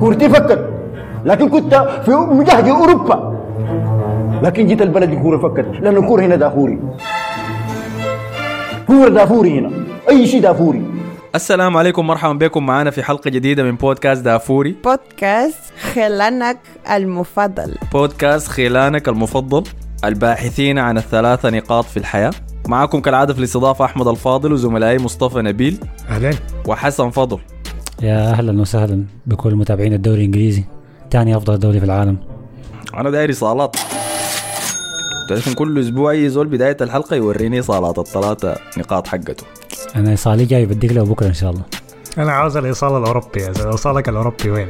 كورتي فكت. لكن كنت في مجهد أوروبا. لكن جيت البلد الكوره فكت. لأن الكوره هنا دافوري. كورة دافوري هنا. أي شيء دافوري. السلام عليكم. مرحبا بكم. معنا في حلقة جديدة من بودكاست دافوري. بودكاست خيلانك المفضل. بودكاست خيلانك المفضل. الباحثين عن الثلاثة نقاط في الحياة. معكم كالعادة في الاستضافة أحمد الفاضل وزملائي مصطفى نبيل. اهلين وحسن فضل. يا أهلا وسهلا بكل متابعين الدوري الإنجليزي. ثاني أفضل دوري في العالم. أنا داير صالات. تعرفون كل أسبوع أي زول بداية الحلقة يوريني صالات الثلاثة نقاط حقته. أنا صالي جاي بديك له بكرة إن شاء الله. أنا عاوز الإيصال الأوروبي يا زلمة. ايصالك الأوروبي وين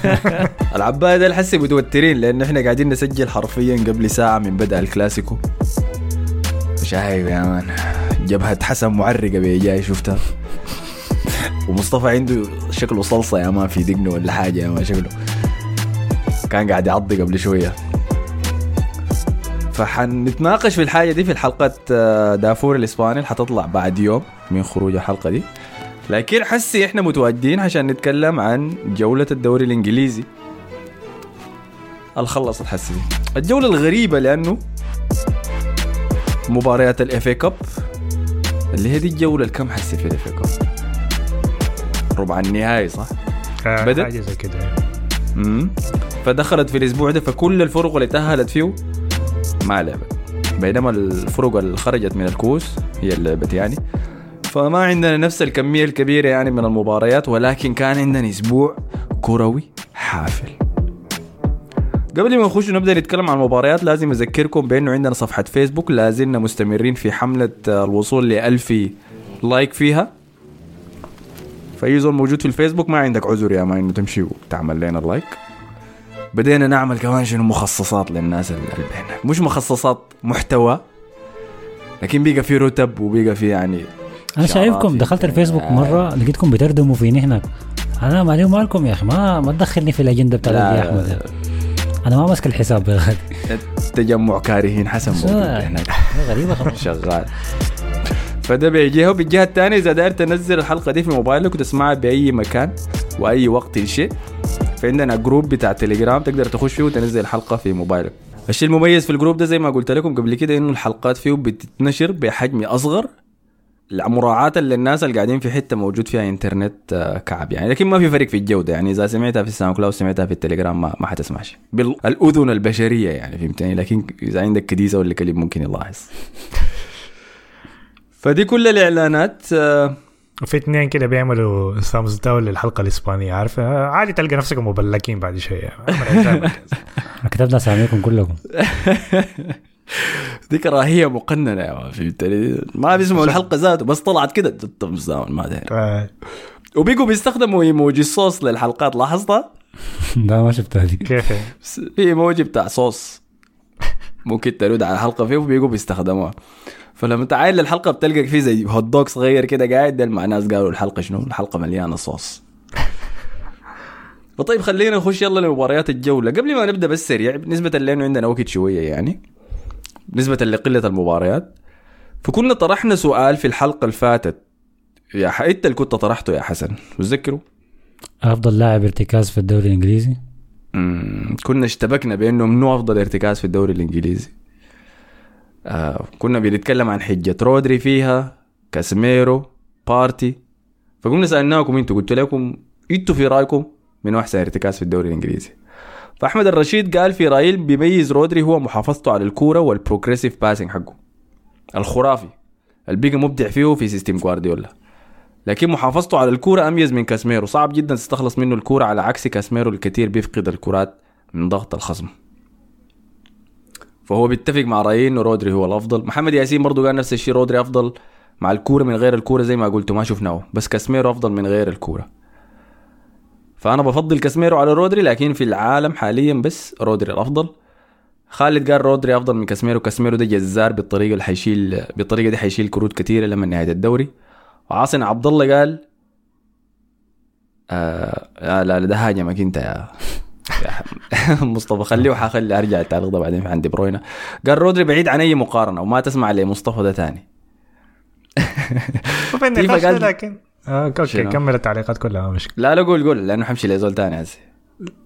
العباية ده الحسي متوترين لأن إحنا قاعدين نسجل حرفيا قبل ساعة من بدء الكلاسيكو. شايف يا man جبهة حسن معرقة بي جاي شفتها؟ ومصطفى عنده شكله صلصة يا man في دقنه ولا حاجة يا man شكله. كان قاعد يعضي قبل شوية. فحنتناقش في الحاجة دي في الحلقة آه، دافور الإسباني اللي حتطلع بعد يوم من خروج الحلقة دي. لكن حسي إحنا متواجدين عشان نتكلم عن جولة الدوري الإنجليزي. الخلصت حسي. دي. الجولة الغريبة لأنه مباريات ال FA Cup اللي هي دي الجولة الكم حسي في ال FA Cup ربع النهائي صح؟ آه، بدأ؟ حاجة زي كده مم. فدخلت في الأسبوع ده فكل الفرق اللي تأهلت فيه ما لعبت بينما الفرق اللي خرجت من الكؤوس هي اللي لعبت يعني فما عندنا نفس الكمية الكبيرة يعني من المباريات ولكن كان عندنا أسبوع كروي حافل قبل ما نخش نبدأ نتكلم عن المباريات لازم أذكركم بأنه عندنا صفحة فيسبوك لازلنا مستمرين في حملة الوصول ل 1000 like فيها فاي زول موجود في الفيسبوك ما عندك عذر يا man انه تمشي وتعمل لنا ال like بدينا نعمل كمان شنو؟ مخصصات للناس اللي هناك مش مخصصات محتوى. لكن بيقى في رتب وبيقى في يعني أنا شايفكم في دخلت. الفيسبوك مرة لقيتكم بتردموا فيني هناك أنا مالي ومالكم يا أخي ما ما تدخلني في الأجندة بتاعتك يا أحمد. أنا ما ماسك الحساب. يا. تجمع كارهين حسن موجود هناك. غريبة. خلاص شغال. فده بيجيها وبالجهه الثانية إذا داير تنزل الحلقة دي في موبايلك وتسمعها بأي مكان وأي وقت شيء فعندنا group بتاع تليجرام تقدر تخش فيه وتنزل الحلقة في موبايلك. الشيء المميز في ال group ده زي ما قلت لكم قبل كده إنه الحلقات فيه بتتنشر بحجم أصغر مراعاة للناس اللي قاعدين في حتة موجود فيها إنترنت آه، كعب يعني. لكن ما في فرق في الجودة يعني. إذا سمعتها في ال SoundCloud سمعتها في التليجرام ما, ما حتسمع شيء بالأذن البشرية يعني فهمتني؟ لكن إذا عندك كديسه ولا كلب ممكن يلاحظ. فدي كل الإعلانات آه، وفي اثنين كده بيعملوا thumbs down للحلقة الإسبانية عارفه آه، عادي تلقى نفسكم مبلكين بعد شوية. كتبنا اساميكم كلكم. دي كراهيه مقننة يا مان، فهمتني ما بيسمعوا الحلقة ذاته بس طلعت كده thumbs down ما داري آه، وبيجوا بيستخدموا ايموجي صوص للحلقات لاحظتها؟ لا ما شفتها دي. كيف؟ في ايموجي بتاع صوص ممكن ترد على الحلقة فيه وبيجوا بيستخدموها. فلما تعاين للحلقه بتلقى فيه زي هوت دوغ صغير كده قاعد ده مع ناس قالوا الحلقة شنو؟ الحلقة مليانة صوص. فطيب خلينا نخش يلا لمباريات الجولة. قبل ما نبدأ بس سريع بالنسبة لأنه عندنا وقت شوية يعني بالنسبة لقلة المباريات فكنا طرحنا سؤال في الحلقة اللي فاتت يا ح... إنت اللي كنت طرحته يا حسن تتذكروا؟ أفضل لاعب ارتكاز في الدوري الإنجليزي؟ مم، كنا اشتبكنا بأنه منو أفضل ارتكاز في الدوري الإنجليزي. آه كنا بنتكلم عن حجة. رودري فيها كاسميرو بارتي. فقمنا سألناكم أنتوا قلت لكم أنتوا في رأيكم منو أحسن ارتكاز في الدوري الإنجليزي. فأحمد الرشيد قال في اللي بيميز رودري هو محافظته على الكورة وال progressive passing حقه. الخرافي البيجا مبدع فيه في system جوارديولا لكن محافظته على الكورة أميز من كاسميرو صعب جدا تستخلص منه الكورة على عكس كاسميرو الكثير بيفقد الكرات من ضغط الخصم. فهو بيتفق مع رأيي إنه رودري هو الأفضل. محمد ياسين برضو قال نفس الشيء رودري أفضل مع الكورة من غير الكورة زي ما قلت ما شفناه. بس كاسميرو أفضل من غير الكورة. فأنا بفضل كاسميرو على رودري لكن في العالم حاليا بس رودري الأفضل. خالد قال رودري أفضل من كاسميرو كاسميرو ده جزار بالطريقة اللي حيشيل بالطريقة دي حيشيل كروت كثيره لما نهاية الدوري. وعاصم عبد الله قال آه لا لا ده هاجمك أنت يا مصطفى خليه وحخلي أرجع التعليق ده بعدين عند دي بروينا. قال رودري بعيد عن أي مقارنة وما تسمع لمصطفى ده ده قال- لكن آه okay؟ كمل التعليقات كلها مشكلة. لا لا قول قول لأنه حمشي لزول تاني هسه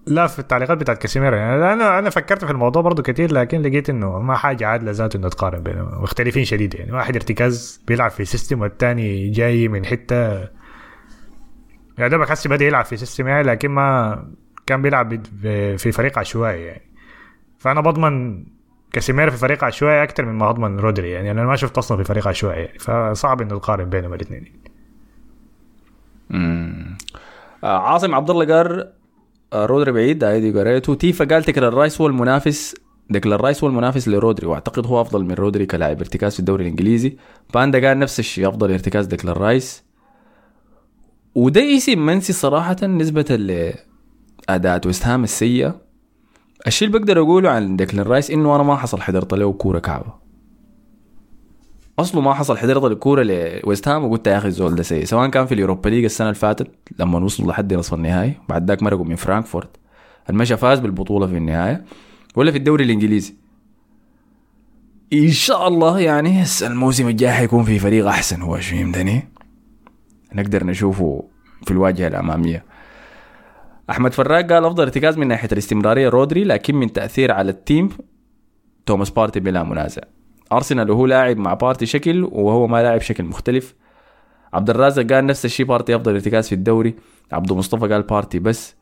لا في التعليقات بتاعت كاسيميرو يعني أنا أنا فكرت في الموضوع برضو كتير لكن لقيت إنه ما حاجة عادلة ذاته إنه تقارن بينهم مختلفين شديد يعني واحد ارتكاز بيلعب في system والتاني جاي من حتة يعني دوبك حسي بدأ يلعب في system يعني لكن ما كان بيلعب في فريق عشوائي يعني. فأنا بضمن كاسيميرو في فريق عشوائي أكثر من ما أضمن رودري يعني. أنا ما شفت أصلا في فريق عشوائي يعني. فصعب إنه تقارن بينهم الاثنين مم. آه عاصم عبد الله قال آه رودري بعيد هيدي قريته تيفا قال ديكلان رايس هو المنافس ديكلان رايس هو المنافس لرودري. وأعتقد هو أفضل من رودري كلاعب ارتكاز في الدوري الإنجليزي. باندا قال نفس الشيء أفضل ارتكاز ديكلان رايس وده اسم منسي صراحة نسبة لأداء ويست هام السيئة. الشيء اللي بقدر أقوله عن ديكلان رايس إنه أنا ما حصل حضرت له كورة كعبة. أصله ما حصل حضرت الكوره لويست هام وقلت يا أخي الزول ده سيء. سواء كان في ال Europa League السنة اللي فاتت لما وصلوا لحد نصف النهائي بعد ذاك مرقوا من فرانكفورت. المشى فاز بالبطولة في النهاية. ولا في الدوري الإنجليزي. إن شاء الله يعني الموسم الجاي حيكون في فريق أحسن هو شو فهمتني؟ نقدر نشوفه في الواجهة الأمامية. أحمد فراج قال أفضل ارتكاز من ناحية الاستمرارية رودري لكن من تأثير على ال team توماس بارتي بلا منازع. أرسنال وهو لاعب مع بارتي شكل وهو ما لاعب شكل مختلف. عبد الرازق قال نفس الشيء بارتي أفضل ارتكاز في الدوري. عبد مصطفى قال بارتي بس.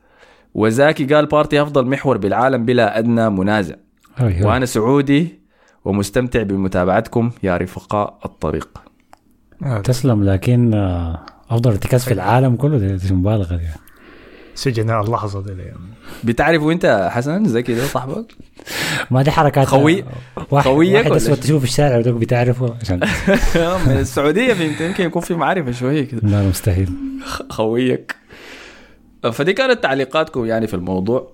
وزاكي قال بارتي أفضل محور بالعالم بلا أدنى منازع. أيوه. وأنا سعودي ومستمتع بمتابعتكم يا رفقاء الطريق. تسلم لكن آه، أفضل ارتكاز في العالم كله دي دي مبالغة دي. سجناء اللحظه دي. بتعرفوا انت حسن زكي ده صاحبك؟ ما دي حركات خوي- واحد خويك واحد أسود شو؟ تشوف في الشارع ودوك بتعرفه؟ عشان من السعودية فهمت يمكن يكون في معرفة شوية كده. لا مستحيل. خويك. فدي كانت تعليقاتكم يعني في الموضوع.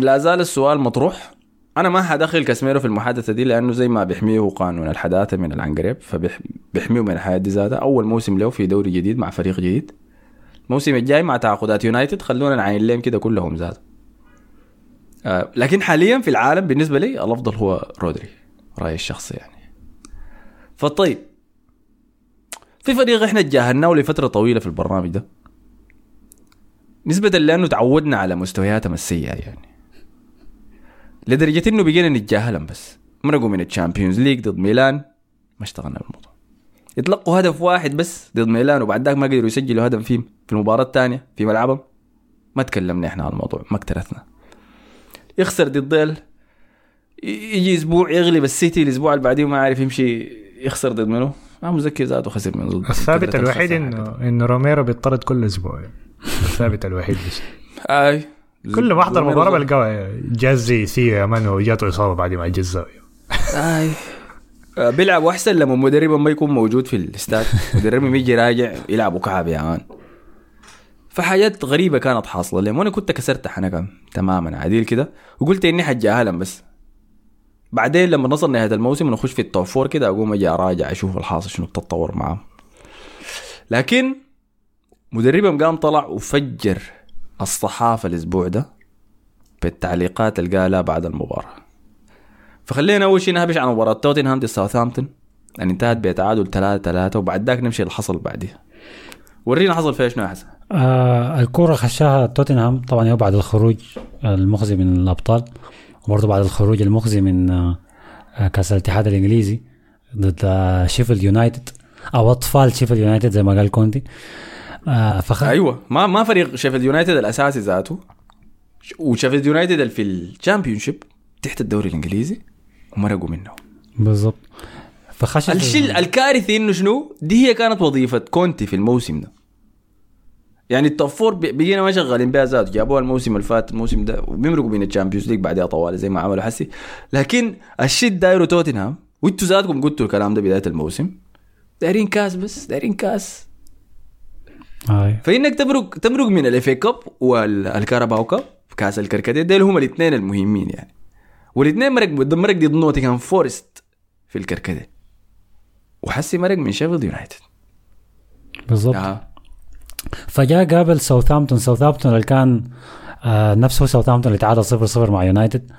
لا زال السؤال مطروح. أنا ما حدخل كاسميرو في المحادثة دي لأنه زي ما بيحميه قانون الحداثة من العنقريب فبيحميه من الحياة دي ذاتها. أول موسم له في دوري جديد مع فريق جديد. الموسم الجاي مع تعاقدات يونايتد. خلونا نعين لهم كده كلهم ذات آه لكن حاليا في العالم بالنسبة لي الأفضل هو رودري رأيي الشخصي يعني. فطيب في فريق إحنا تجاهلناه لفترة طويلة في البرنامج ده. نسبة لأنه تعودنا على مستوياتهم السيئة يعني. لدرجة إنه بقينا نتجاهلهم بس. مرقوا من ال Champions League ضد ميلان ما اشتغلنا بالموضوع. يتلقوا هدف واحد بس ضد ميلان وبعد ذاك ما قدروا يسجلوا هدف فيه في المباراة الثانية في ملعبهم ما تكلمنا إحنا عن الموضوع ما اكترثنا يخسر ضد ديل يجي أسبوع يغلب السيتي الأسبوع اللي بعديه ما عارف يمشي يخسر ضد منه ما مذكر ذاته خسر من ضد الثابت الوحيد. انه إنه روميرو بيطرد كل أسبوع. الثابت الوحيد بس أي كل ما أحضر مباراة. بلقاه جاز زي ثيو يا مان وجاته إصابة بعد ما جاز الزاويه أي بيلعب أحسن لما مدربه ما يكون موجود في الاستاد. مدربه يجي راجع يلعبوا كعب يا man فحاجات غريبة كانت حاصلة. لهم وأنا كنت كسرت حنكم تماما عديل كده وقلت إني حتجاهلهم بس. بعدين لما نصل نهاية الموسم نخش في ال top four كده أقوم أجي أراجع أشوف الحاصل شنو التطور معاهم. لكن مدربهم قام طلع وفجر الصحافة الأسبوع ده بالتعليقات اللي قالها بعد المباراة. فخلينا أول شيء نهبش عن مباراة توتنهام ضد ساوثهامبتون. اللي انتهت بتعادل 3 3 وبعد ذاك نمشي اللي حصل بعديها. ورينا حصل فيها شنو يا حسن آه الكرة خشاها توتنهام طبعا هو بعد الخروج المخزي من الأبطال وبرضه بعد الخروج المخزي من آه آه، كأس الاتحاد الإنجليزي ضد آه شيفيلد يونايتد أو أطفال شيفيلد يونايتد زي ما قال كونتي. آه فخ... أيوه ما ما فريق شيفيلد يونايتد الأساسي ذاته. وشيفيلد يونايتد اللي في ال Championship تحت الدوري الإنجليزي. ومرقوا منه. بالضبط. فخشت الشيء الكارثي إنه شنو؟ دي هي كانت وظيفة كونتي في الموسم ده. يعني ال top four بقينا ما شغالين بها ذات جابوها الموسم اللي فات الموسم ده وبيمرقوا من ال Champions League بعدها طوال زي ما عملوا حسي. لكن الشيء دايرو توتنهام. وانتوا ذاتكم قلتوا الكلام ده بداية الموسم. دايرين كاس بس دايرين كاس. آه. فإنك تمرق تمرق من ال FA Cup وال Carabao Cup كاس الكركديه ديل هم الاثنين المهمين يعني. والاثنين مرق مرق ضد نوتنغهام فورست في الكركديه وحسي مرق من شيفيلد يونايتد. بالضبط. آه. فجاء قابل ساوثهامبتون. ساوثهامبتون اللي كان آه نفسه ساوثهامبتون اللي تعادل 0 0 مع يونايتد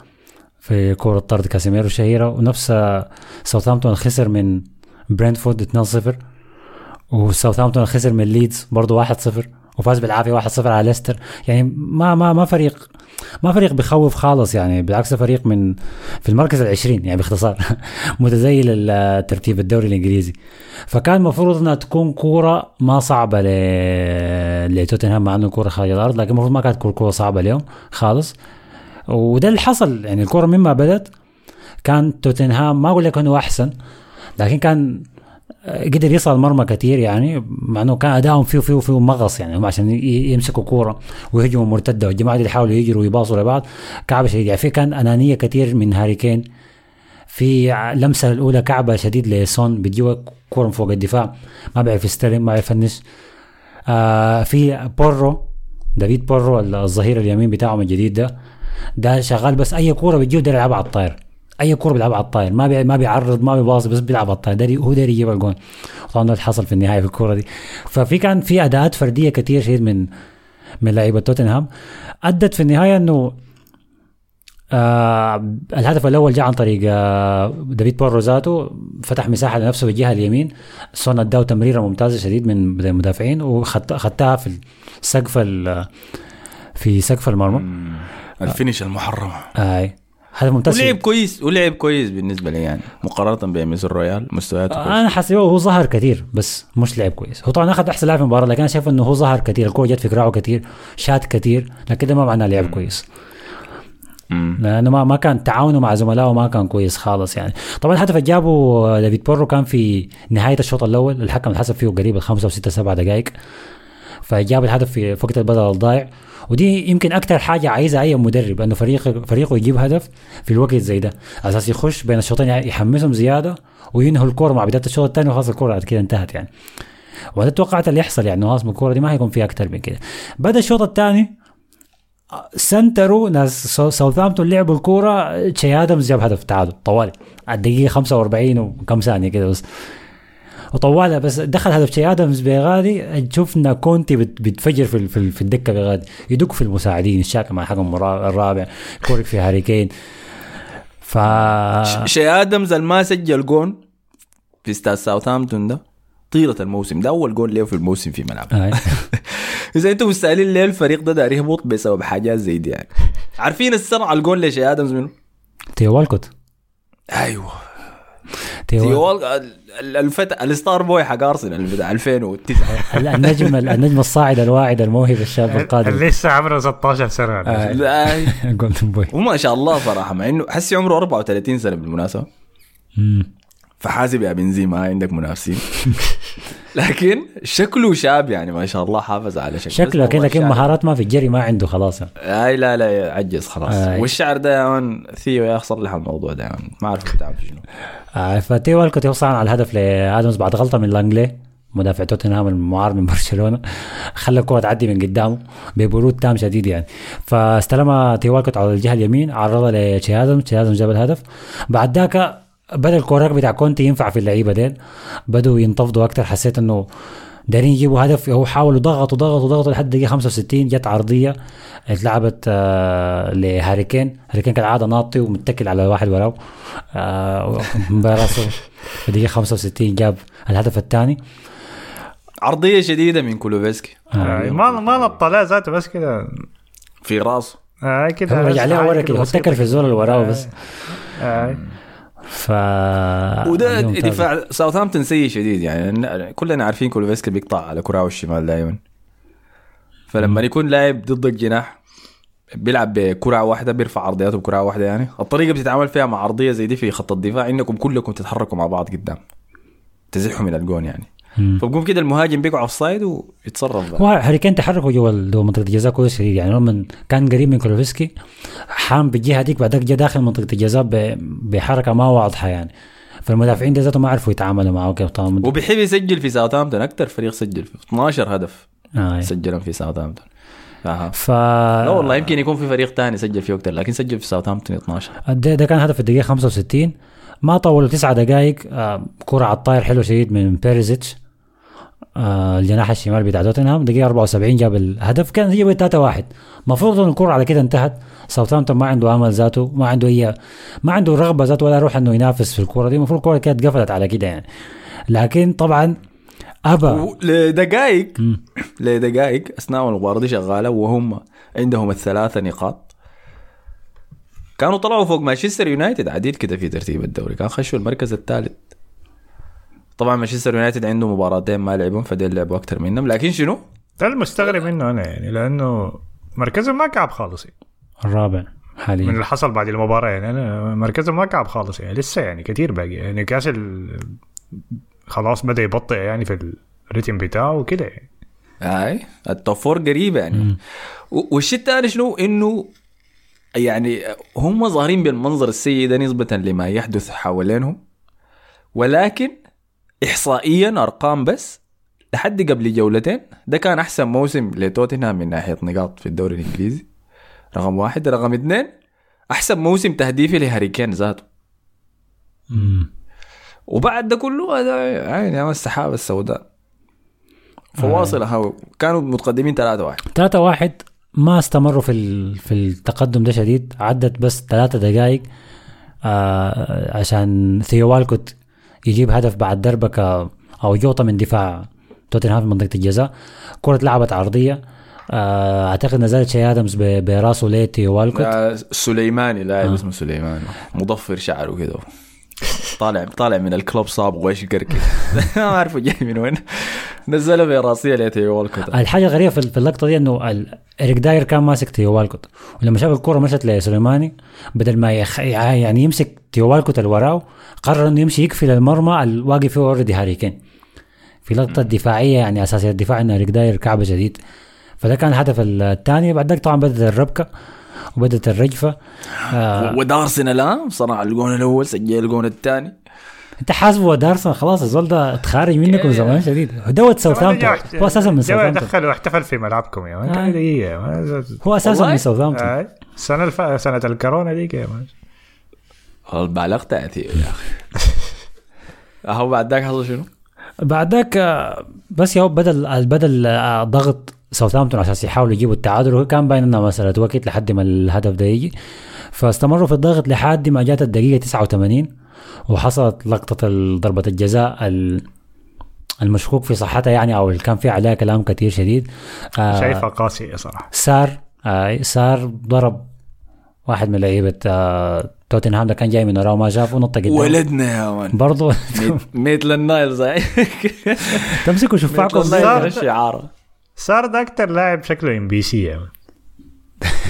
في كرة طرد كاسيميرو الشهيرة ونفس آه، ساوثهامبتون خسر من برينتفورد 2 0 وساوثهامبتون خسر من ليدز برضه 1-0 وفاز بالعافية 1-0 على ليستر. يعني ما ما ما فريق ما فريق بخوف خالص يعني بالعكس فريق من في المركز العشرين يعني باختصار متزيل الترتيب الدوري الإنجليزي. فكان المفروض إنها تكون كورة ما صعبة ل... لتوتنهام مع إنه كوره خارج الأرض لكن المفروض ما كانت تكون كورة صعبة اليوم خالص. وده اللي حصل يعني الكورة مما بدت كان توتنهام ما أقول لك إنه أحسن لكن كان قدر يصل المرمى كثير يعني مع إنه كان ادائهم فيه فيه فيه نقص يعني هم عشان يمسكوا كورة ويهجموا مرتدة والجماعة دي يحاولوا يجروا ويباصوا لبعض كعبه شديد يعني في كان أنانية كثير من هاري كين. في لمسة الأولى كعبة شديد لسون بتجيبها كورة من فوق الدفاع ما بيعرف يستلم ما بيعرف يفنش. آه في بورو دافيد بورو الظهير اليمين بتاعهم الجديد ده ده شغال بس أي كورة بتجيه ده يلعبها على الطاير. أي كوره بيلعبها على الطاير. ما بي... ما بيعرض ما بيباصي بس بيلعب على الطاير. داري هو داري يجيب الجون. طبعا ده اللي حصل في النهاية في الكوره دي. ففي كان في أداءات فردية كتير شديد من من لعيبة توتنهام. أدت في النهاية إنه آه الهدف الأول جاء عن طريق آه دافيد بورو ذاته. فتح مساحة لنفسه بالجهه اليمين. سون اداه تمريرة ممتازة شديد من المدافعين. وخدتها في ال- في سقف المرمى. ال finish المحرم. أي. هذا ممتاز. ولعب كويس ولعب كويس بالنسبة لي يعني مقارنة بإيمرسون رويال مستوياته كويس أنا حاسبه هو ظهر كثير بس مش لعب كويس. هو طبعا أخذ أحسن لاعب في المباراة لكن أنا شايف إنه هو ظهر كثير الكورة جت في كراعه كثير شات كثير لكن ده ما معناه لعب كويس. لأنه ما ما كان تعاونه مع زملائه ما كان كويس خالص يعني. طبعا الهدف اللي جابه دافيد بورو كان في نهاية الشوط الأول الحكم حسب فيه قريب الخمسة وستة سبعة دقائق. فجاب الهدف في وقت البدل الضايع. ودي يمكن أكثر حاجة عايزها أي مدرب إنه فريق فريقه يجيب هدف في الوقت زي ده. أساس يخش بين الشوطين يحمسهم زيادة وينهوا الكورة مع بداية الشوط الثاني وخلاص الكورة بعد كده انتهت يعني. وأنا توقعت اللي يحصل يعني خلاص الكورة دي ما هيكون فيها أكثر من كده. بدا الشوط الثاني سنتروا ناس ساوثهامبتون لعبوا الكورة تشي آدمز جاب هدف تعادل طوالي. الدقيقة 45 وكم ثانية كده بس. وطوالها بس دخل هدف شي آدمز بغادي شفنا كونتي بتفجر في في ال- في الدكة بغادي يدق في المساعدين يشاكل مع الرا- الرابع كورك في هاري كين. ف شي آدمز ما سجل جون في استاد ساوثهامبتون ده طيلة الموسم. ده أول جول له في الموسم في ملعب. إذا أنتم مستاهلين ليه الفريق ده داري يهبط بسبب حاجات زي دي يعني؟ عارفين الصنع الجول لشي آدمز منه؟ تيو والكوت. أيوه. تيوال. ال- الفتى ال star boy حق أرسنال بتاع 2009 ال- النجم النجم الصاعد الواعد الموهب الشاب القادم. اللي لسه عمره 16 سنة آه. golden boy. وما شاء الله صراحة مع إنه حسي عمره 34 سنة بالمناسبة. مم. فحاسب يا بنزيما عندك منافسين. لكن شكله شاب يعني ما شاء الله حافظ على شكله. شكله لكن لكن مهارات ما في الجري ما عنده خلاص. اي لا لا عجز خلاص. آي. والشعر ده يا ثيو يا صلح الموضوع ده ما أعرف بتعمل في شنو. آه، فتيو والكوت يوصل على الهدف لآدمز بعد غلطة من لانجلي مدافع توتنهام المعار من برشلونة. خلى الكرة تعدي من قدامه ببرود تام شديد يعني. فاستلمها تيو والكوت على الجهة اليمين عرضها لتشي آدمز. تشي آدمز جاب الهدف. بعد ذاك بدا الكوراك بتاع كونتي ينفع في اللعيبة ديل بدوا ينتفضوا أكثر حسيت إنه دارين يجيبوا هدف هو حاولوا ضغطوا ضغطوا ضغطوا لحد الدقيقه 65 جت عرضية اتلعبت آه لهاري كين هاري كين كالعاده ناطي ومتكل على واحد وراه آه براسه في الدقيقه 65 جاب الهدف الثاني. عرضية شديده من كولوفسكي. آه، ما ما نطلع ذاته بس كده. في راسه. آه كده رجع بس عليه حاجة ورا كده؟ اتكل في الزول اللي وراه بس. آه. ف وده. دفاع ساوثهامبتون سيء شديد يعني كلنا عارفين كولوسيفسكي بيقطع على كراعه الشمال دائما فلما يكون لاعب ضد الجناح بيلعب بكراع واحدة بيرفع عرضياته بكراع واحدة يعني الطريقة بتتعامل فيها مع عرضية زي دي في خط الدفاع إنكم كلكم تتحركوا مع بعض قدام تزحوا من الجون يعني. فبقوم كده المهاجم بيقع offside ويتصرف بقى. هو هاري كين تحركه جوا منطقة الجزاء كويس. شديد يعني لما كان قريب من كولوسيفسكي. حام بالجهة ديك بعدك جا داخل منطقة الجزاء بحركة ما واضحة يعني. فالمدافعين دي ذاتهم ما عرفوا يتعاملوا معه كيف طبعا. وبيحب يسجل في ساوثهامبتون. أكثر فريق سجل 12 هدف آه. سجلهم في ساوثهامبتون. أها ف لا والله يمكن يكون في فريق تاني سجل فيه أكثر لكن سجل في ساوثهامبتون 12 ده, ده كان هدف الدقيقة 65 ما طولوا تسعة دقائق آه كرة على الطاير. حلو شديد من بيريزيتش. آه الجناح الشمال بتاع توتنهام. دقيقة 74 جاب الهدف. كان هي 3 1 المفروض ان الكرة على كده انتهت. ساوثهامبتون ما عنده آمل ذاته ما عنده اي ما عنده رغبة ذاته ولا روح إنه ينافس في الكرة دي. المفروض الكرة كانت قفلت على كده يعني. لكن طبعا أبا. لدقائق. لدقائق. أثناء المباراة دي شغالة وهم عندهم الثلاثة نقاط. كانوا طلعوا فوق مانشستر يونايتد. عديل كده في ترتيب الدوري. كان خشوا المركز الثالث. طبعا مانشستر يونايتد عنده مباراتين ما لعبهم فديل لعبوا أكثر منهم. لكن شنو؟ ده المستغرب منه أنا يعني لأنه مركزهم ما كعب خالص. يعني. الرابع من حاليا اللي حصل بعد المباراة يعني أنا مركزهم ما كعب خالص يعني لسه يعني كثير باقي. يعني نيوكاسل خلاص بدأ يبطئ يعني في الريتم بتاعه وكده يعني. هاي ال top four قريبه يعني. والشيء الثاني شنو؟ إنه يعني هم ظاهرين بالمنظر السيء ده نسبة لما يحدث حوالينهم. ولكن احصائيا أرقام بس لحد قبل جولتين. ده كان أحسن موسم لتوتنهام من ناحية نقاط في الدوري الإنجليزي. رقم واحد. رقم اثنين أحسن موسم تهديفي لهاري كين ذاته. وبعد ده كله هذا يعني السحابة السوداء. فواصل هاو. كانوا متقدمين 3 1 3 واحد ما استمروا في في التقدم ده شديد. عدت بس ثلاثة دقائق آه عشان ثيو والكوت يجيب هدف بعد دربكة أو جوطة من دفاع توتنهام في منطقة الجزاء. كرة لعبت عرضية. آه أعتقد نزلت شي ادمز براسه ليه ثيو وألكوت. سليماني لاعب اسمه سليماني. مضفر شعره كده. طالع طالع من الكلوب صاب واشقر كده ما أعرف جاي من وين. نزله براسه لي تيو والكوت. الحاجة الغريبة في في اللقطة دي إنه اريك داير كان ماسك تيو والكوت. ولما شاف الكرة مشت لسليماني بدل ما يخ... يعني يمسك ثيو والكوت اللي وراه قرر إنه يمشي يقفل المرمى الواقف فيه already هاري كين في لقطة دفاعية يعني أساسية الدفاع ان اريك داير كعبة جد. فده كان الهدف الثاني. بعد ذاك طبعا بدت الربكة. وبدت الرجفة. آه ود أرسنال الجون الأول سجل الجون الثاني. أنت حاسبه ود أرسنال خلاص الزول ده اتخارج منكم زمان شديد. ود ساوثهامبتون هو أساسا من ساوثهامبتون دخل واحتفل في ملعبكم يا man. ما- هو أساسا والله؟ من ساوثهامبتون آه، السنة الف... سنة الكورونا ديك يا man. البالغ تأتي يا أخي. أهو بعد ذاك حصل شنو؟ بعد ذاك آه، بس يا هو بدل بدل آه، ضغط ساوثهامبتون عشان يحاولوا يجيبوا التعادل وكان باين انها مساله وقت لحد ما الهدف ده يجي. فاستمروا في الضغط لحد ما جات الدقيقة 89 وحصلت لقطة ضربة الجزاء ال- المشكوك في صحتها يعني أو اللي كان فيها عليها كلام كثير شديد. آه، شايفها قاسية صراحة. سار آه سار ضرب واحد من لعيبة آه توتنهام ده كان جاي من وراه وما شافه نط قدام ولدنا يا مان برضه ميتل النايل زي تمسكوا شفاعكم. الشعار صار ده أكتر لاعب شكله ام بي سي مان.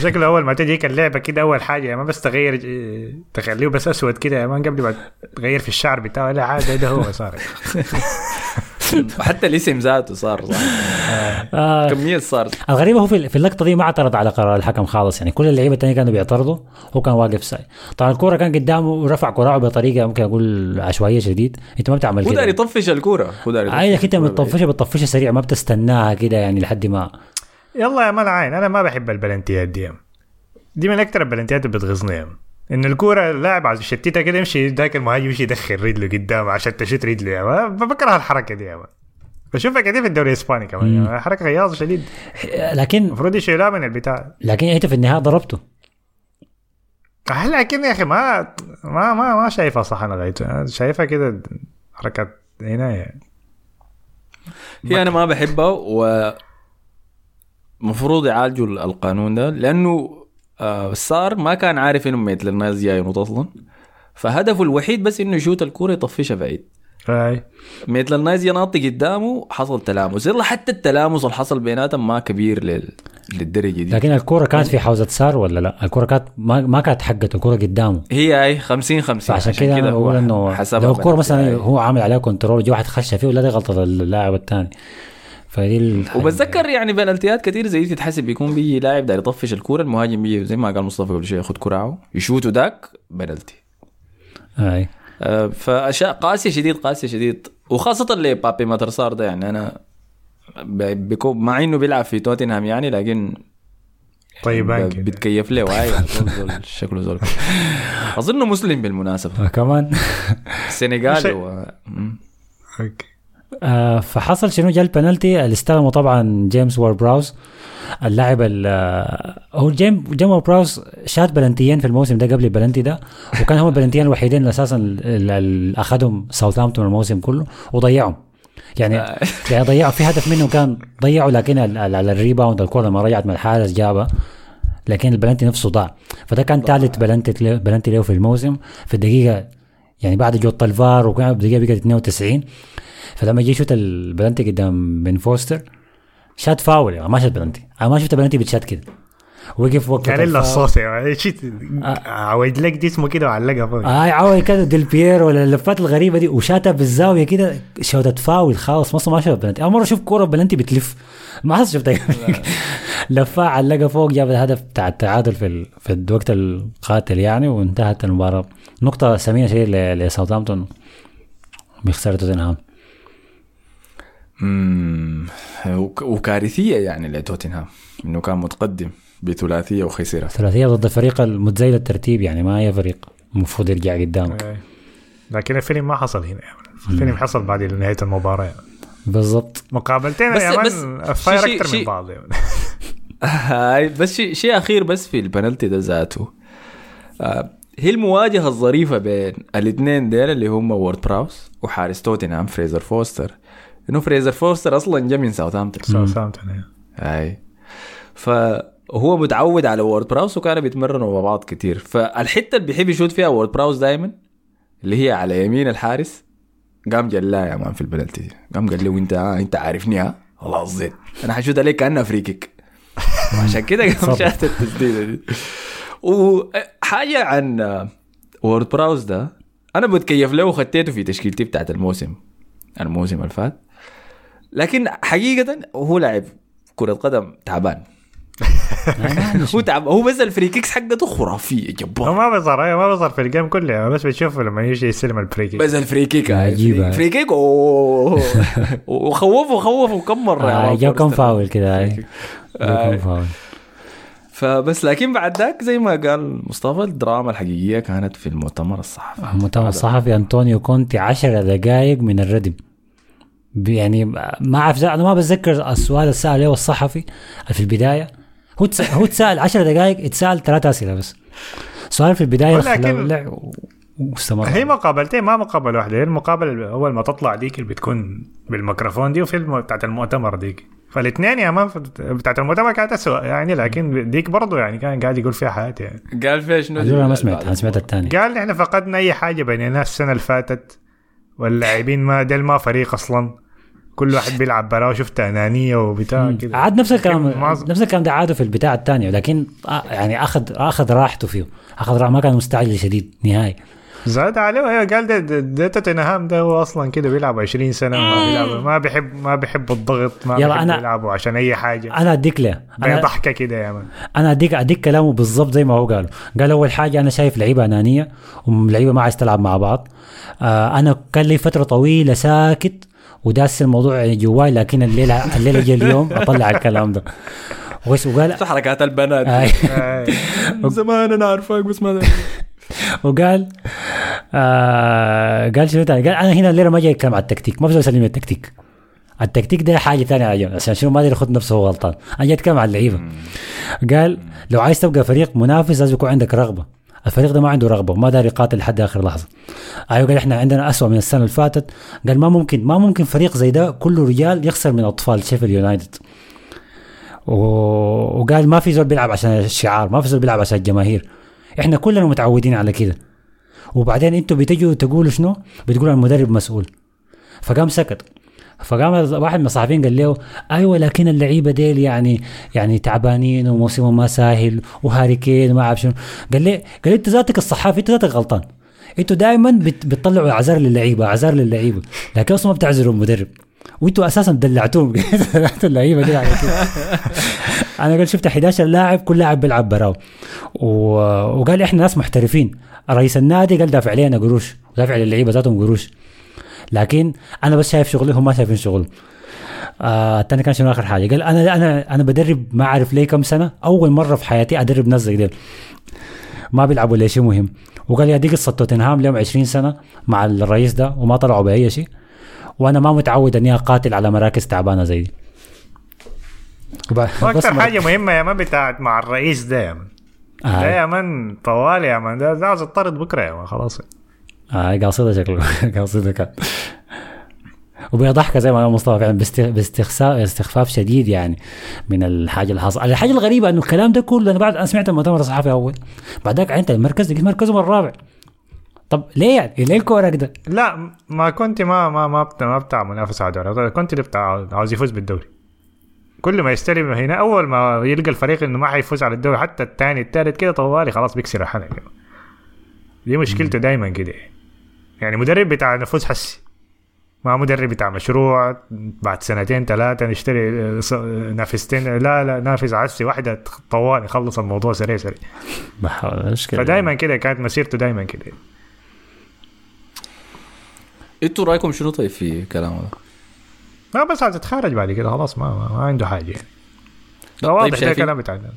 شكله أول ما تجيك اللعبه كده أول حاجة ما بس تغير ج- تخليه بس أسود كده مان قبل ما تغير في الشعر بتاعه لا عادي ده هو صار وحتى الاسم ذاته صار صح. آه. كمية صار؟ الغريبة هو في في اللقطة دي ما اعترض على قرار الحكم خالص يعني كل اللعيبة الثانية كانوا بيعترضوا هو كان واقف ساي. طبعا الكورة كان قدامه ورفع كراعه بطريقة ممكن أقول عشوائية شديد. أنت ما بتعمل هو داري كده يطفش الكورة هو داري يطفش أنت بتطفشها بتطفشها سريع ما بتستناها كده يعني لحد ما. يلا يا مان عين أنا ما بحب البلنتيات دي. دي من أكتر البلنتيات اللي بتغيظني. إن الكورة اللاعب عايز يشتتها كده يمشي ذاك المهاجم يمشي يدخل رجله قدام عشان تشت رجله يا مان بكره الحركة دي يا مان بشوفها كثير في الدوري الإسباني كمان مان. حركة غياظة شديد. لكن المفروض يشيلها من البتاع. لكن انت في النهاية ضربته. آه، لكن يا أخي ما ما ما ما شايفها صح أنا أنا شايفها كده حركات عنايه هي أنا ما بحبها و المفروض يعالجوا القانون ده لأنه سار ما كان عارف إنه ميتلاند نايلز جاي ينط أصلا. فهدفه الوحيد بس إنه يشوت الكورة يطفشها بعيد. هاي ميتلاند نايلز ناطي قدامه حصل تلامس. يلا حتى التلامس اللي حصل بيناتهم ما كبير لل... للدرجة دي. لكن الكورة كانت في حوزة سار ولا لا؟ الكورة كانت ما, ما كانت حقته الكورة قدامه. هي أي 50 50 فعشان كده أنا بقول إنه لو الكورة مثلا هو عامل عليها control جه واحد خش فيه ولا دي غلطة اللاعب الثاني. فدي الحاجة. وبتذكر يعني بنالتيات كثير زي دي تتحسب بيكون بيجي لاعب داير يطفش الكورة المهاجم بيجي زي ما قال مصطفى قبل شوية ياخذ كراعه يشوتوا ذاك بنالتي. أي. آه، فأشياء قاسية شديد قاسية شديد. وخاصة اللي بابي ماتر صار ده يعني أنا بيكون مع إنه بيلعب في توتنهام يعني لكن طيبان ب- كده. بتكيف له واي شكله زول. أظنه مسلم بالمناسبة. كمان. سنغالي. و... مم. آه فحصل شنو؟ جا البنالتي اللي استلمه طبعا جيمس وورد براوس اللاعب ال- آه، هو جيم جيم وورد براوس شات بلنتيين في الموسم ده قبل البلنتي ده وكان هم البلنتيين الوحيدين اللي أساسا اللي أخذهم ساوثهامبتون الموسم كله وضيعهم. يعني يعني ضيعوا في هدف منه كان ضيعوا لكن على ال rebound الكره لما رجعت من الحارس جابها. لكن البلنتي نفسه ضاع. فده كان ثالث بلنتي بلنتي له في الموسم. في الدقيقة يعني بعد جوط الفار وكان بقت 92 فلما جه يشوت البلنتي قدام بن فوستر شات فاول يعني ما شات بلنتي. أنا ما شفت بلنتي بتشات كده. وقف وقت كان. الصوص يعني. شيت عوج لك جسمه كده وعلقها فوق. اي عوي كده ديل بييرو ولا اللفات الغريبة دي. وشاتها بالزاوية كده شوتة فاول خالص. مصر ما شفت بلنتي أول مرة أشوف كورة بلنتي بتلف. ما حصل شفتها. لفها علقها فوق جاب الهدف بتاع التعادل في ال... في الوقت القاتل يعني وانتهت المباراة. نقطة ثمينه شديد ل- لساوثهامبتون. بيخسر توتنهام. وكارثية يعني لتوتنهام إنه كان متقدم. بثلاثية وخسرها ثلاثية ضد الفريق المتزايد الترتيب يعني ما هي فريق المفروض يرجع قدامك. لكن الفيلم ما حصل هنا يعني. الفيلم حصل بعد نهاية المباراة يعني. بالضبط مقابلتين بس- يا man بس الفاير شي- أكثر شي- من بعض يعني. هاي بس شيء شيء أخير بس في البنالتي ده ذاته آه هي المواجهة الظريفة بين الاثنين ديل اللي هم وورد براوس وحارس توتنهام فريزر فوستر إنه فريزر فوستر أصلا جا من ساوثهامبتون ساوثهامبتون يعني. هاي فهو متعود على وورد براوس وكانوا بيتمرنوا مع بعض كتير. فالحتة اللي بيحب يشوت فيها وورد براوس دائما اللي هي على يمين الحارس قام جلاه يا man في البنالتي. دي قام قال له انت آه إنت عارفني ها؟ خلاص زين أنا حشوت عليك كأنها free kick عشان كده قام شات التسديدة دي. وحاجه عن وورد براوس ده أنا بتكيف له وخديته في تشكيلتي بتاعت الموسم الموسم اللي فات. لكن حقيقة هو لاعب كرة قدم تعبان. هو تعب هو بس ال free kicks حقته خرافية جبار ما بيظهر ما بيظهر في ال game كله يعني بس بتشوفه لما يجي يستلم ال free kick بس ال free kick عجيبة. ال free kick. وخوفه خوفه كم مرة آه جاب كم. فاول كده. آه. فبس لكن بعد ذاك زي ما قال مصطفى الدراما الحقيقية كانت في المؤتمر الصحفي. المؤتمر الصحفي أنطونيو كونتي 10 دقائق من الردم. يعني ما أعرف أنا ما بتذكر السؤال اللي سال له الصحفي في البداية. هو تس... هو تسال 10 دقائق اتسال ثلاث أسئلة بس. سؤال في البداية ولكن- واستمر. هي مقابلتين ما مقابله واحدة. هي المقابلة أول ما تطلع ديك اللي بتكون بالميكروفون دي وفي الم- بتاعت المؤتمر ديك. فالاثنين يا مان بتاعت المؤتمر كانت اسوء يعني لكن ديك برضه يعني كان قاعد يقول فيها حياتي يعني. قال فيها شنو؟ أنا ما سمعت أنا سمعت الثاني. قال إحنا فقدنا أي حاجة بيننا السنة اللي فاتت واللاعبين ما ديل ما فريق أصلا. كل واحد بيلعب براه شفت أنانية وبتاع كده. عاد نفس الكلام نفس الكلام ده عاده في البتاع الثانية لكن آه، يعني اخذ أخذ راحته فيه. أخذ راحته ما كان مستعجل شديد نهائي. زاد عليه أيوه قال ده ده, ده توتنهام ده هو أصلا كده بيلعب 20 سنة ما بيلعب ما بيحب ما بيحب الضغط ما يلا بيحب أنا- يلعبوا عشان أي حاجة. أنا أديك له. أنا ضحكة كده يا مان. أنا اديك أديك كلامه بالضبط زي ما هو قال قال أول حاجة أنا شايف لعيبة أنانية ولعيبه ما عايز تلعب مع بعض. آه أنا كان لي فترة طويلة ساكت وداس الموضوع يعني جواي لكن الليلة الليلة جاء اليوم أطلع الكلام ده. وش وقال في حركات البنات؟ من زمان أنا عارفك بس ما وقال آه قال شنو تاني؟ قال أنا هنا الليلة ما جاي أتكلم على التكتيك ما بزول يسلمني التكتيك. التكتيك ده حاجة ثانية عشان شنو؟ ما يقدر ياخذ نفسه هو غلطان. أنا جاي أتكلم على اللعيبة. قال لو عايز تبقى فريق منافس لازم يكون عندك رغبة. الفريق ده ما عنده رغبة وما داري يقاتل لحد آخر لحظة. أيوه قال إحنا عندنا أسوأ من السنة اللي فاتت. قال ما ممكن ما ممكن فريق زي ده كله رجال يخسر من أطفال شيفيلد يونايتد. وقال ما في زول بيلعب عشان الشعار ما في زول بيلعب عشان الجماهير. إحنا كلنا متعودين على كده. وبعدين أنتوا بتجوا تقولوا شنو؟ بتقولوا المدرب مسؤول. فقام سكت. فقام واحد من الصحفيين قال له أيوه لكن اللعيبة ديل يعني يعني تعبانين وموسمهم ما ساهل وهاري كين وما أعرف شنو. قال لي قال لي أنت ذاتك الصحافي أنت ذاتك غلطان. أنتوا دائما بت بتطلعوا أعذار للعيبة أعذار للعيبة. لكن أصلا ما بتعذروا المدرب. وأنتوا أساسا دلعتوهم. دلعتوا اللعيبة دي على كده أنا قلت شفت 11 لاعب كل لاعب بيلعب براو و... وقال إحنا ناس محترفين. رئيس النادي قال دافع علينا قروش. دافع للعيبة ذاتهم قروش. لكن أنا بس شايف شغلي هم ما شايفين شغلهم آه الثاني كان شنو آخر حاجة؟ قال أنا أنا أنا بدرب ما أعرف ليه كم سنة. أول مرة في حياتي أدرب ناس زي ديل. ما بيلعبوا ليه شيء مهم. وقال يا دي قصة توتنهام لهم 20 سنة مع الرئيس ده وما طلعوا بأي شيء وأنا ما متعود إني أقاتل على مراكز تعبانة زي دي. مر- حاجة مهمة يا man بتاعت مع الرئيس ده يا man ده آه يا man طوالي يا man ده ده عاوز يطرد بكرة يا man خلاص. آه قاصدة شكله قاصدة كان. وبيضحك زي ما قال مصطفى فعلا باست- باستخفاف استخفاف شديد يعني من الحاجة اللي حصل الحاجة الغريبة إنه الكلام ده كله أنا بعد أنا سمعت المؤتمر الصحفي أول. بعد كده عاينت المركز لقيت مركزهم الرابع. طب ليه يعني؟ ليه الكورك ده؟ لا ما كنت ما ما ما بتاع, ما بتاع منافسه على الدوري كنت بتاع عاوز يفوز بالدوري. كل ما يستلم هنا أول ما يلقى الفريق إنه ما حيفوز على الدوري حتى الثاني الثالث كده طوالي خلاص بيكسر الحلقة. دي مشكلته دايما كده. يعني مدرب بتاع نفوذ حسي. ما مدرب بتاع مشروع بعد سنتين ثلاثة نشتري آه، ص- نافذتين. لا لا نافذ عسي واحدة طوال يخلص الموضوع سريع سريع. فدايما كده كانت مسيرته دايما كده. أنتوا رأيكم شنو طيب في كلامه ده؟ ما بس هتتخرج بعد كده خلاص ما, ما, ما عنده حاجة. يعني ده واضح ده شايفين- كلام بتاعنا.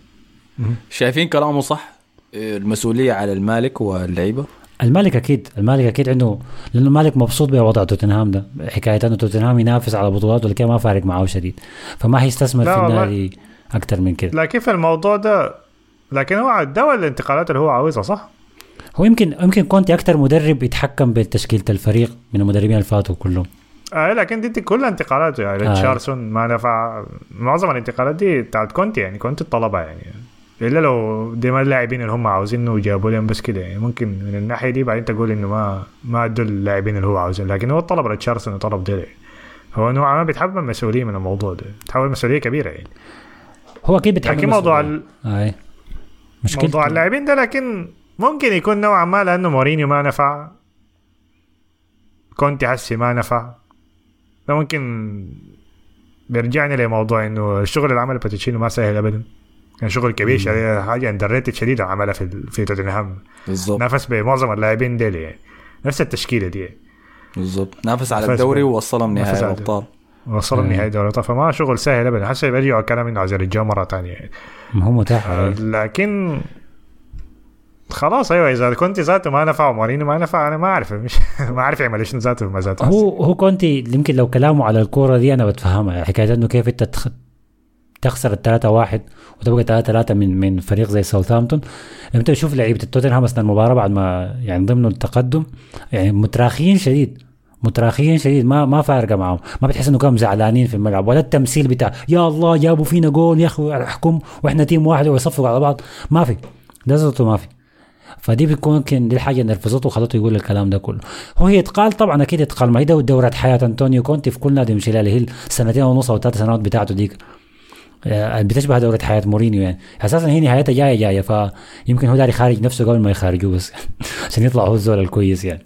شايفين كلامه صح؟ المسؤولية على المالك واللعيبة؟ المالك أكيد المالك أكيد عنده لأنه المالك مبسوط بوضع توتنهام ده. حكاية إنه توتنهام ينافس على بطولات ولا ما فارق معه شديد. فما هيستثمر في. النادي أكثر من كده. لكن في الموضوع ده؟ لكن هو ولا الانتقالات اللي هو عاوزها صح؟ هو يمكن يمكن كونتي أكثر مدرب يتحكم بتشكيلة الفريق من المدربين اللي فاتوا كلهم. آه لكن دي كلها انتقالات يعني آه. تشارلسون ما نفع. معظم الانتقالات دي بتاعت كونتي يعني كونتي الطلبة يعني. الا لو دي ما اللاعبين اللي هم عاوزينه وجابوا لهم بس كده يعني ممكن من الناحية دي بعدين تقول إنه ما ما ادوا اللاعبين اللي هو عاوزين لكن هو الطلب لتشارلسون وطلب ده هو نوعا ما بيتحمل مسؤولية من الموضوع ده بيتحمل مسؤولية كبيرة يعني. هو أكيد بيتحمل لكن موضوع. ال- أي. مشكلة موضوع اللاعبين ده لكن ممكن يكون نوعا ما لأنه مورينيو ما نفع كونتي حسي ما نفع. ده ممكن بيرجعني لموضوع إنه الشغل اللي عمله بوتشيتينو ما سهل ابدا. كان شغل كبير شديد حاجة underrated شديدة عملها في في توتنهام بالضبط نافس بمعظم اللاعبين ديل يعني نفس التشكيلة دي بالضبط نافس على الدوري. ووصلهم نهائي الأبطال أي. نهائي دوري الأبطال فما شغل سهل ابدا حسب بيرجعوا الكلام إنه عايز يرجعوا مرة ثانية يعني. ما هو متاح آه،. لكن خلاص أيوه إذا كنت ذاته ما نفع ومورينيو ما نفع أنا ما أعرف مش ما أعرف يعمل إيش ذاته ما ذاته هو هو كونتي يمكن لو كلامه على الكورة دي أنا بتفهمها حكاية إنه كيف أنت. تخسر الثلاثة واحد وتبقى ثلاثة ثلاثة من من فريق زي ساوثهامبتون. لما تشوف لعيبة التوتنهام أثناء المباراة بعد ما يعني ضمن التقدم يعني متراخيين شديد متراخيين شديد ما ما فارقة معهم. ما بتحس إنه كانوا زعلانين في الملعب. ولا التمثيل بتاع يا الله جابوا فينا جول يا أخي احكم وإحنا team واحد ويصفقوا على بعض. ما في. زبطه ما في. فدي بتكون يمكن دي الحاجة اللي نرفزته وخلته يقول الكلام ده كله. هو هي إتقال؟ طبعا أكيد إتقال. ما هي ده دورة حياة أنطونيو كونتي في كل نادي من اللي هي السنتين ونص أو ثلاث سنوات بتاعته ديك. بتشبه دورة حياة مورينيو يعني. أساسا هي نهايتها جاية جاية فيمكن هو داري يخارج نفسه قبل ما يخارجوه بس عشان يطلع هو الزول الكويس يعني.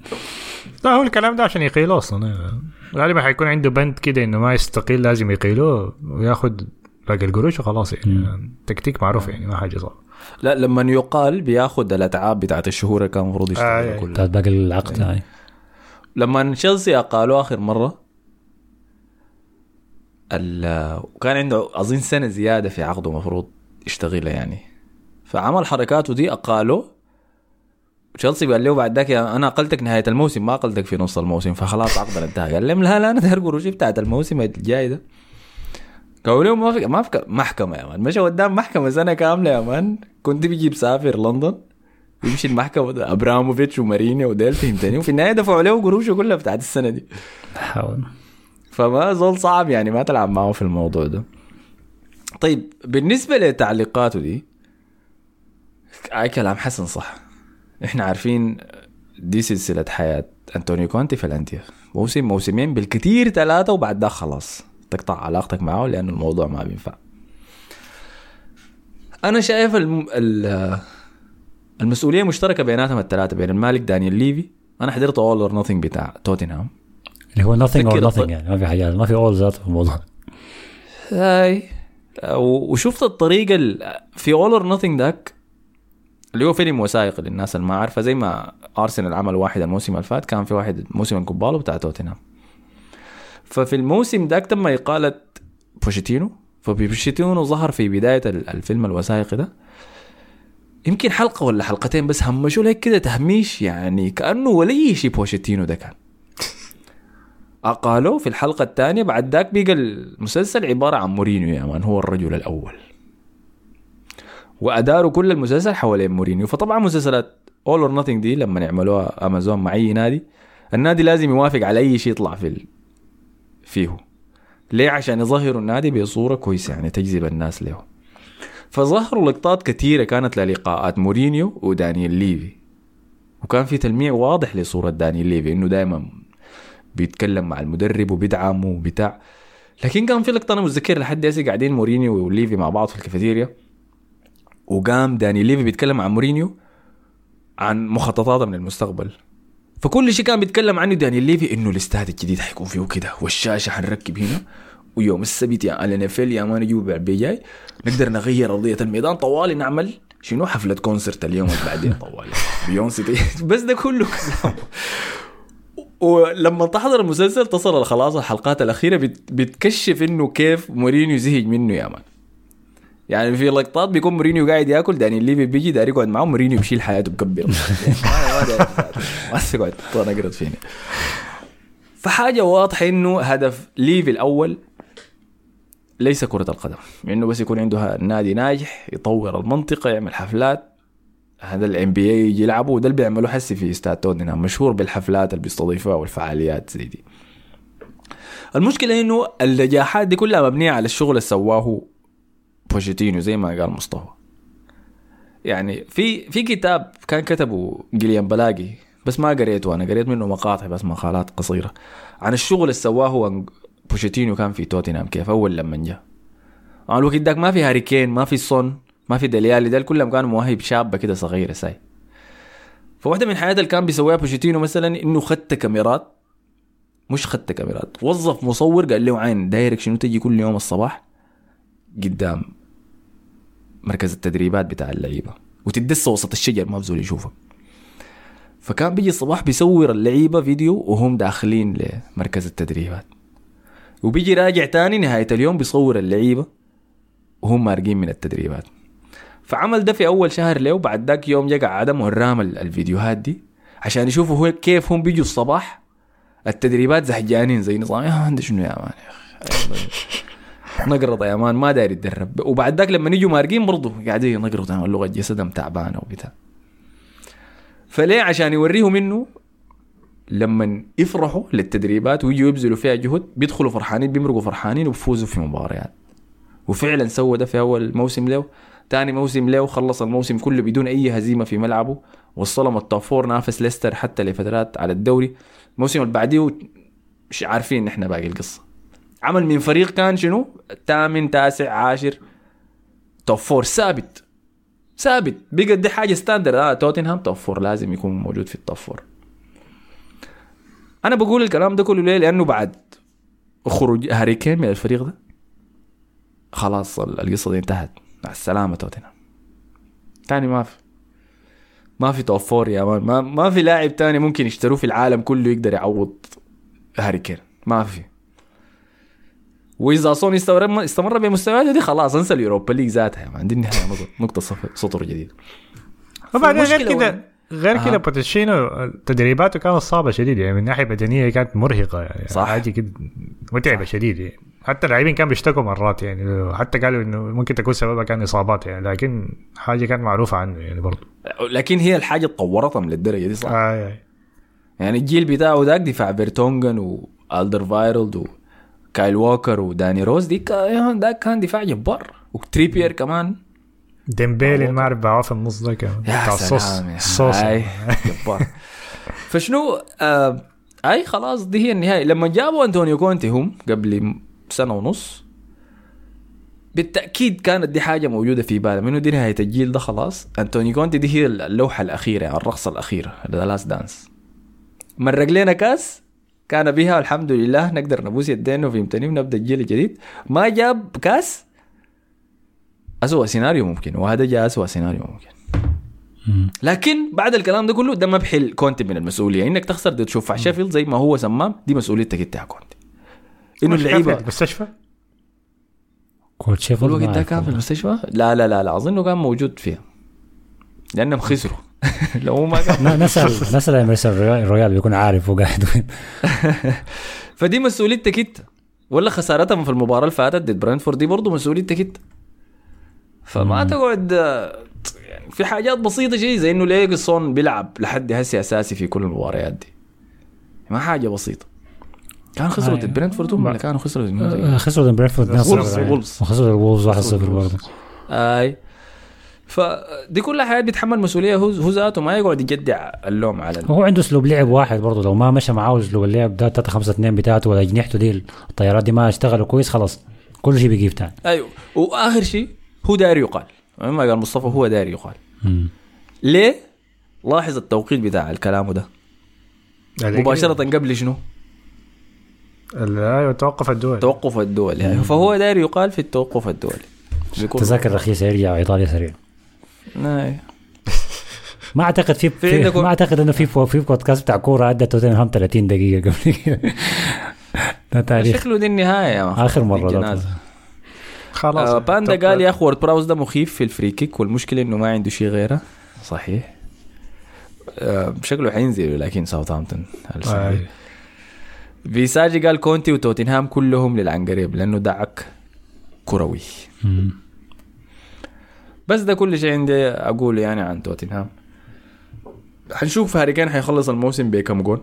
لا هو الكلام ده عشان يقيلوه أصلا غالبا حيكون عنده بند كده إنه ما يستقيل لازم يقيلوه وياخد باقي القروش وخلاص يعني. تكتيك معروف يعني ما حاجة صعبه لا لما يقال بياخد الأتعاب بتاعت الشهور اللي كان المفروض يشتغلها آه. كلها بتاعت باقي العقد هاي لما تشيلسي اقالوا آخر مرة وكان عنده أظن سنة زيادة في عقده المفروض يشتغلها يعني. فعمل حركاته دي اقالوا تشيلسي قال له بعد ذاك أنا أقلتك نهاية الموسم ما أقلتك في نص الموسم. فخلاص عقدنا انتهى. قال لهم لا لا أنا داير قروشي بتاعت الموسم الجاي ده. قالوا له ما في ما في محكمة يا man. مشى قدام محكمة سنة كاملة يا man. كونتي بيجي بسافر لندن. يمشي المحكمة ده أبراموفيتش ومارينا وديل فهمتني. وفي النهاية دفعوا له قروشه كلها بتاعت السنة دي. حاول فما زول صعب يعني ما تلعب معه في الموضوع ده. طيب بالنسبة لتعليقاته دي أي كلام حسن صح. إحنا عارفين دي سلسلة حياة أنطونيو كونتي في الأندية. موسم موسمين بالكثير ثلاثة وبعد ده خلاص تقطع علاقتك معه لأن الموضوع ما بينفع. أنا شايف الم... ال... المسؤولية مشتركة بيناتهم الثلاثة بين المالك دانيال ليفي أنا حضرت All or Nothing بتاع توتنهام. اللي هو nothing or nothing يعني ما في حاجات ما في all ذاته في الموضوع. هاي. وشفت الطريقة ال- في All or Nothing داك اللي هو فيلم وثائقي للناس اللي ما عارفة زي ما ارسنال عمل واحد الموسم اللي فات كان في واحد موسم القبالو بتاع توتنهام. ففي الموسم داك تم إقالة بوشيتينو. فبوشيتينو ظهر في بداية ال- الفيلم الوثائقي ده. يمكن حلقة ولا حلقتين بس همشوا لك كده تهميش يعني كأنه ولا شي بوشيتينو ده كان. أقالوا في الحلقة الثانية بعد ذاك بقى المسلسل عبارة عن مورينيو يا man هو الرجل الأول. وأداروا كل المسلسل حوالين مورينيو. فطبعا مسلسلات All or Nothing دي لما يعملوها امازون مع أي نادي النادي لازم يوافق على أي شيء يطلع في. فيه. ليه؟ عشان يظهروا النادي بصورة كويسة يعني تجذب الناس له. فظهروا لقطات كثيرة كانت للقاءات مورينيو ودانيال ليفي. وكان في تلميع واضح لصورة دانيال ليفي إنه دائما بيتكلم مع المدرب وبيدعمه وبتاع. لكن كان في لقطة أنا متذكر لحد هسه قاعدين مورينيو وليفي مع بعض في الكافيتيريا. وقام داني ليفي بيتكلم عن مورينيو عن مخططاته من المستقبل. فكل شيء كان بيتكلم عنه داني ليفي إنه الاستاد الجديد حيكون فيه كده والشاشة حنركب هنا. ويوم السبت ال NFL ما نجيب جاي نقدر نغير أرضية الميدان. طوالي نعمل شنو؟ حفلة concert اليوم اللي بعدين طوالي. بيونسي بس ده كله كلام. ولما تحضر المسلسل تصل خلاص الحلقات الأخيرة بت- بتكشف إنه كيف مورينيو زهج منه يا man. يعني في لقطات بيكون مورينيو قاعد ياكل داني ليفي بيجي داير يقعد معاه مورينيو بيشيل حاجاته بكبر. ما تقعد تنقرض فيني. فحاجة واضحة إنه هدف ليفي الأول ليس كرة القدم. إنه بس يكون عنده نادي ناجح يطور المنطقة يعمل حفلات. هذا ال NBA يلعبوا وده اللي بيعملوه حسي في استاد توتنهام مشهور بالحفلات اللي بيستضيفوها والفعاليات زي دي. المشكلة إنه النجاحات دي كلها مبنية على الشغل اللي سواه بوشيتينو زي ما قال مصطفى. يعني في في كتاب كان كتبه جيليم بالاغي بس ما قريته أنا قريت منه مقاطع بس مقالات قصيرة عن الشغل اللي سواه بوشيتينو كان في توتنهام كيف أول لما جاء. الوقت داك ما في هاري كين ما في صن ما في ديلي آلي ده كلهم كانوا مواهب شابه كده صغيره ساي. فواحدة من حاجاته اللي كان بيسويها بوشيتينو مثلا إنه خت كاميرات. مش خت كاميرات وظف مصور قال له عين دايرك شنو تجي كل يوم الصباح قدام مركز التدريبات بتاع اللعيبة وتدس وسط الشجر ما بزول يشوفك فكان بيجي الصباح بيصور اللعيبة فيديو وهم داخلين لمركز التدريبات. وبيجي راجع تاني نهاية اليوم بيصور اللعيبة وهم مارقين من التدريبات. فعمل ده في أول شهر له وبعد ذاك يوم جا قعدهم وراهم ال- الفيديوهات دي عشان يشوفوا هو كيف هم بيجوا الصباح. التدريبات زهجانين زي نظام يا عندي شنو يا مان يا أخي؟ نقرض يا مان ما داير يتدرب. وبعد ذاك لما يجوا مارقين برضه قاعدين ينقرض يا مان لغه جسدهم تعبانه وبتاع. فليه؟ عشان يوريهم إنه لما يفرحوا للتدريبات ويجوا يبذلوا فيها جهد بيدخلوا فرحانين بيمرقوا فرحانين وبفوزوا في مباريات. وفعلا سوى ده في أول موسم له. ثاني موسم له خلص الموسم كله بدون أي هزيمة في ملعبه. وصلهم التوب نافس ليستر حتى لفترات على الدوري. الموسم اللي بعديه مش عارفين نحن باقي القصة. عمل من فريق كان شنو؟ ثامن تاسع عاشر. top four ثابت. ثابت. بقت دي حاجة standard آه توتنهام top four لازم يكون موجود في ال top four أنا بقول الكلام ده كله ليه؟ لأنه بعد خروج هاري كين من الفريق ده خلاص ال- القصة دي انتهت. مع السلامة توتنهام. تاني ما في ما في top four يا man. ما, ما في لاعب تاني ممكن يشتروه في العالم كله يقدر يعوض هاري كين. ما في. وإذا سون استمر استمر بمستوياته دي خلاص انسى ال Europa League ذاتها يا man. دي النهاية نقطه صفر سطر جديد. وبعدين غير كده غير. كده بوتشيتينو تدريباته كانت صعبة شديد يعني من ناحية بدنية كانت مرهقة يعني صح. حاجة كده متعبة شديد يعني. حتى اللاعبين كانوا بيشتكوا مرات يعني حتى قالوا إنه ممكن تكون سببها كان إصابات يعني لكن حاجة كانت معروفة عنه يعني برضه لكن هي الحاجة تطورتهم للدرجة دي صح؟ آه آه. يعني الجيل بتاعه ذاك دفاع بيرتونغن والدر فايرلد وكايل ووكر وداني روز دي ذاك كان دفاع جبار. وتريبير كمان. ديمبيلي ما أعرف بقى في النص ده يا بتاع الصوص الصوص جبار. فشنو آه أي خلاص دي هي النهاية. لما جابوا أنطونيو كونتي هم قبل سنة ونص. بالتأكيد كانت دي حاجة موجودة في بالهم انه دي نهاية الجيل ده؟ خلاص. انطونيو كونتي دي هي اللوحة الأخيرة يعني الرقصة الأخيرة the last dance مرق لنا كاس كان بها الحمد لله نقدر نبوس يدينا وفهمتني ونبدأ الجيل الجديد. ما جاب كاس؟ أسوأ سيناريو ممكن وهذا جاء أسوأ سيناريو ممكن. مم. لكن بعد الكلام ده كله ده ما بحل كونتي من المسؤولية. إنك تخسر دي تشوف. شيفيلد زي ما هو سمام دي مسؤوليتك أنت يا كونتي. إنه كان في اللعيبه المستشفى؟ كوت شيفيلد الوقت ده كان في. المستشفى؟ لا لا لا لا أظنه كان موجود فيها. لأنهم خسروا. لو هو ما كان. نسال نسأل اميرس الرويال بيكون عارف هو قاعد وين. فدي مسؤوليتك انت ولا خسارتهم في المباراة اللي فاتت ضد برنتفورد دي برضه مسؤوليتك انت فما تقعد آه، يعني في حاجات بسيطة شيء زي إنه ليه صون بيلعب لحد هسه أساسي في كل المباريات دي. ما حاجة بسيطة. كان خسروا. ضد برنتفورد هم ولا كانوا خسروا ضد؟ آه، خسروا ضد برينفورد وولفز-. وخسروا الوولفز 1-0 خسروا الوولفز. برضه اي فدي كلها حاجات بيتحمل مسؤولية هو هو ذاته ما يقعد يجدع اللوم على هو عنده اسلوب لعب واحد برضه لو ما مشى معاه اسلوب اللعب ده 3 5 2 بتاعته ولا اجنحته دي الطيارات دي ما اشتغلوا كويس خلاص كل شيء بيجيب تاني أيوه وآخر شيء هو داري يقال ما قال مصطفى هو داري يقال. ليه؟ لاحظ التوقيت بتاع الكلام ده مباشرة قبل شنو؟ أيوه توقف الدول. توقف الدول يعني فهو داري يقال في التوقف الدولي. تذاكر رخيصه يرجع إيطاليا سريع. ناي. ما أعتقد في, في ما أعتقد إنه في في بودكاست بتاع كورة ادى توتنهام 30 دقيقة قبل كده. ده تاريخ. شكله دي النهاية يا مرة ده. الجنازة. خلاص. آه باندا قال يا أخي وورد براوس ده مخيف في ال free kick والمشكلة إنه ما عنده شيء غيره. صحيح. آه شكله حينزل لكن ساوثهامبتون آه. فيساجي قال كونتي وتوتنهام كلهم للعنقريب لأنه دعك كروي. بس ده كل شيء عندي أقوله يعني عن توتنهام. حنشوف هاري كين حيخلص الموسم بكم جول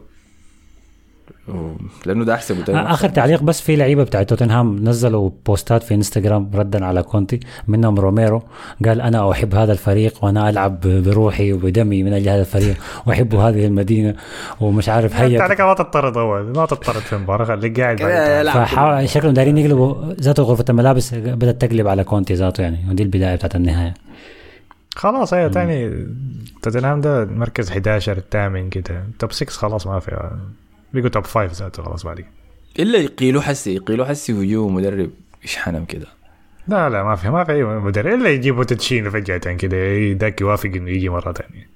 لأنه ده تاني. آخر تعليق بس في لعيبة بتاع توتنهام نزلوا بوستات في إنستغرام ردا على كونتي منهم روميرو قال أنا أحب هذا الفريق وأنا ألعب بروحي وبدمي من أجل هذا الفريق وأحب هذه المدينة ومش عارف أنت هيا عليك ما تضطرد اول ما تضطرد في المباراة خليك قاعد شكلهم دايرين يقلبوا ذاته غرفة الملابس بدأت تقلب على كونتي ذاته يعني ودي البداية بتاعت النهاية. خلاص أيوه تاني توتنهام ده مركز 11 الثامن كده توب 6 خلاص ما في. بيقوا توب 5 ذاته خلاص بعد كده. إلا يقيلوا حسي يقيلوا حسي ويجوا مدرب يشحنهم كده. لا لا ما في ما في أي مدرب. إلا يجيبوا تتشينو فجاه كده ذاك يوافق إنه يجي مرة ثانية.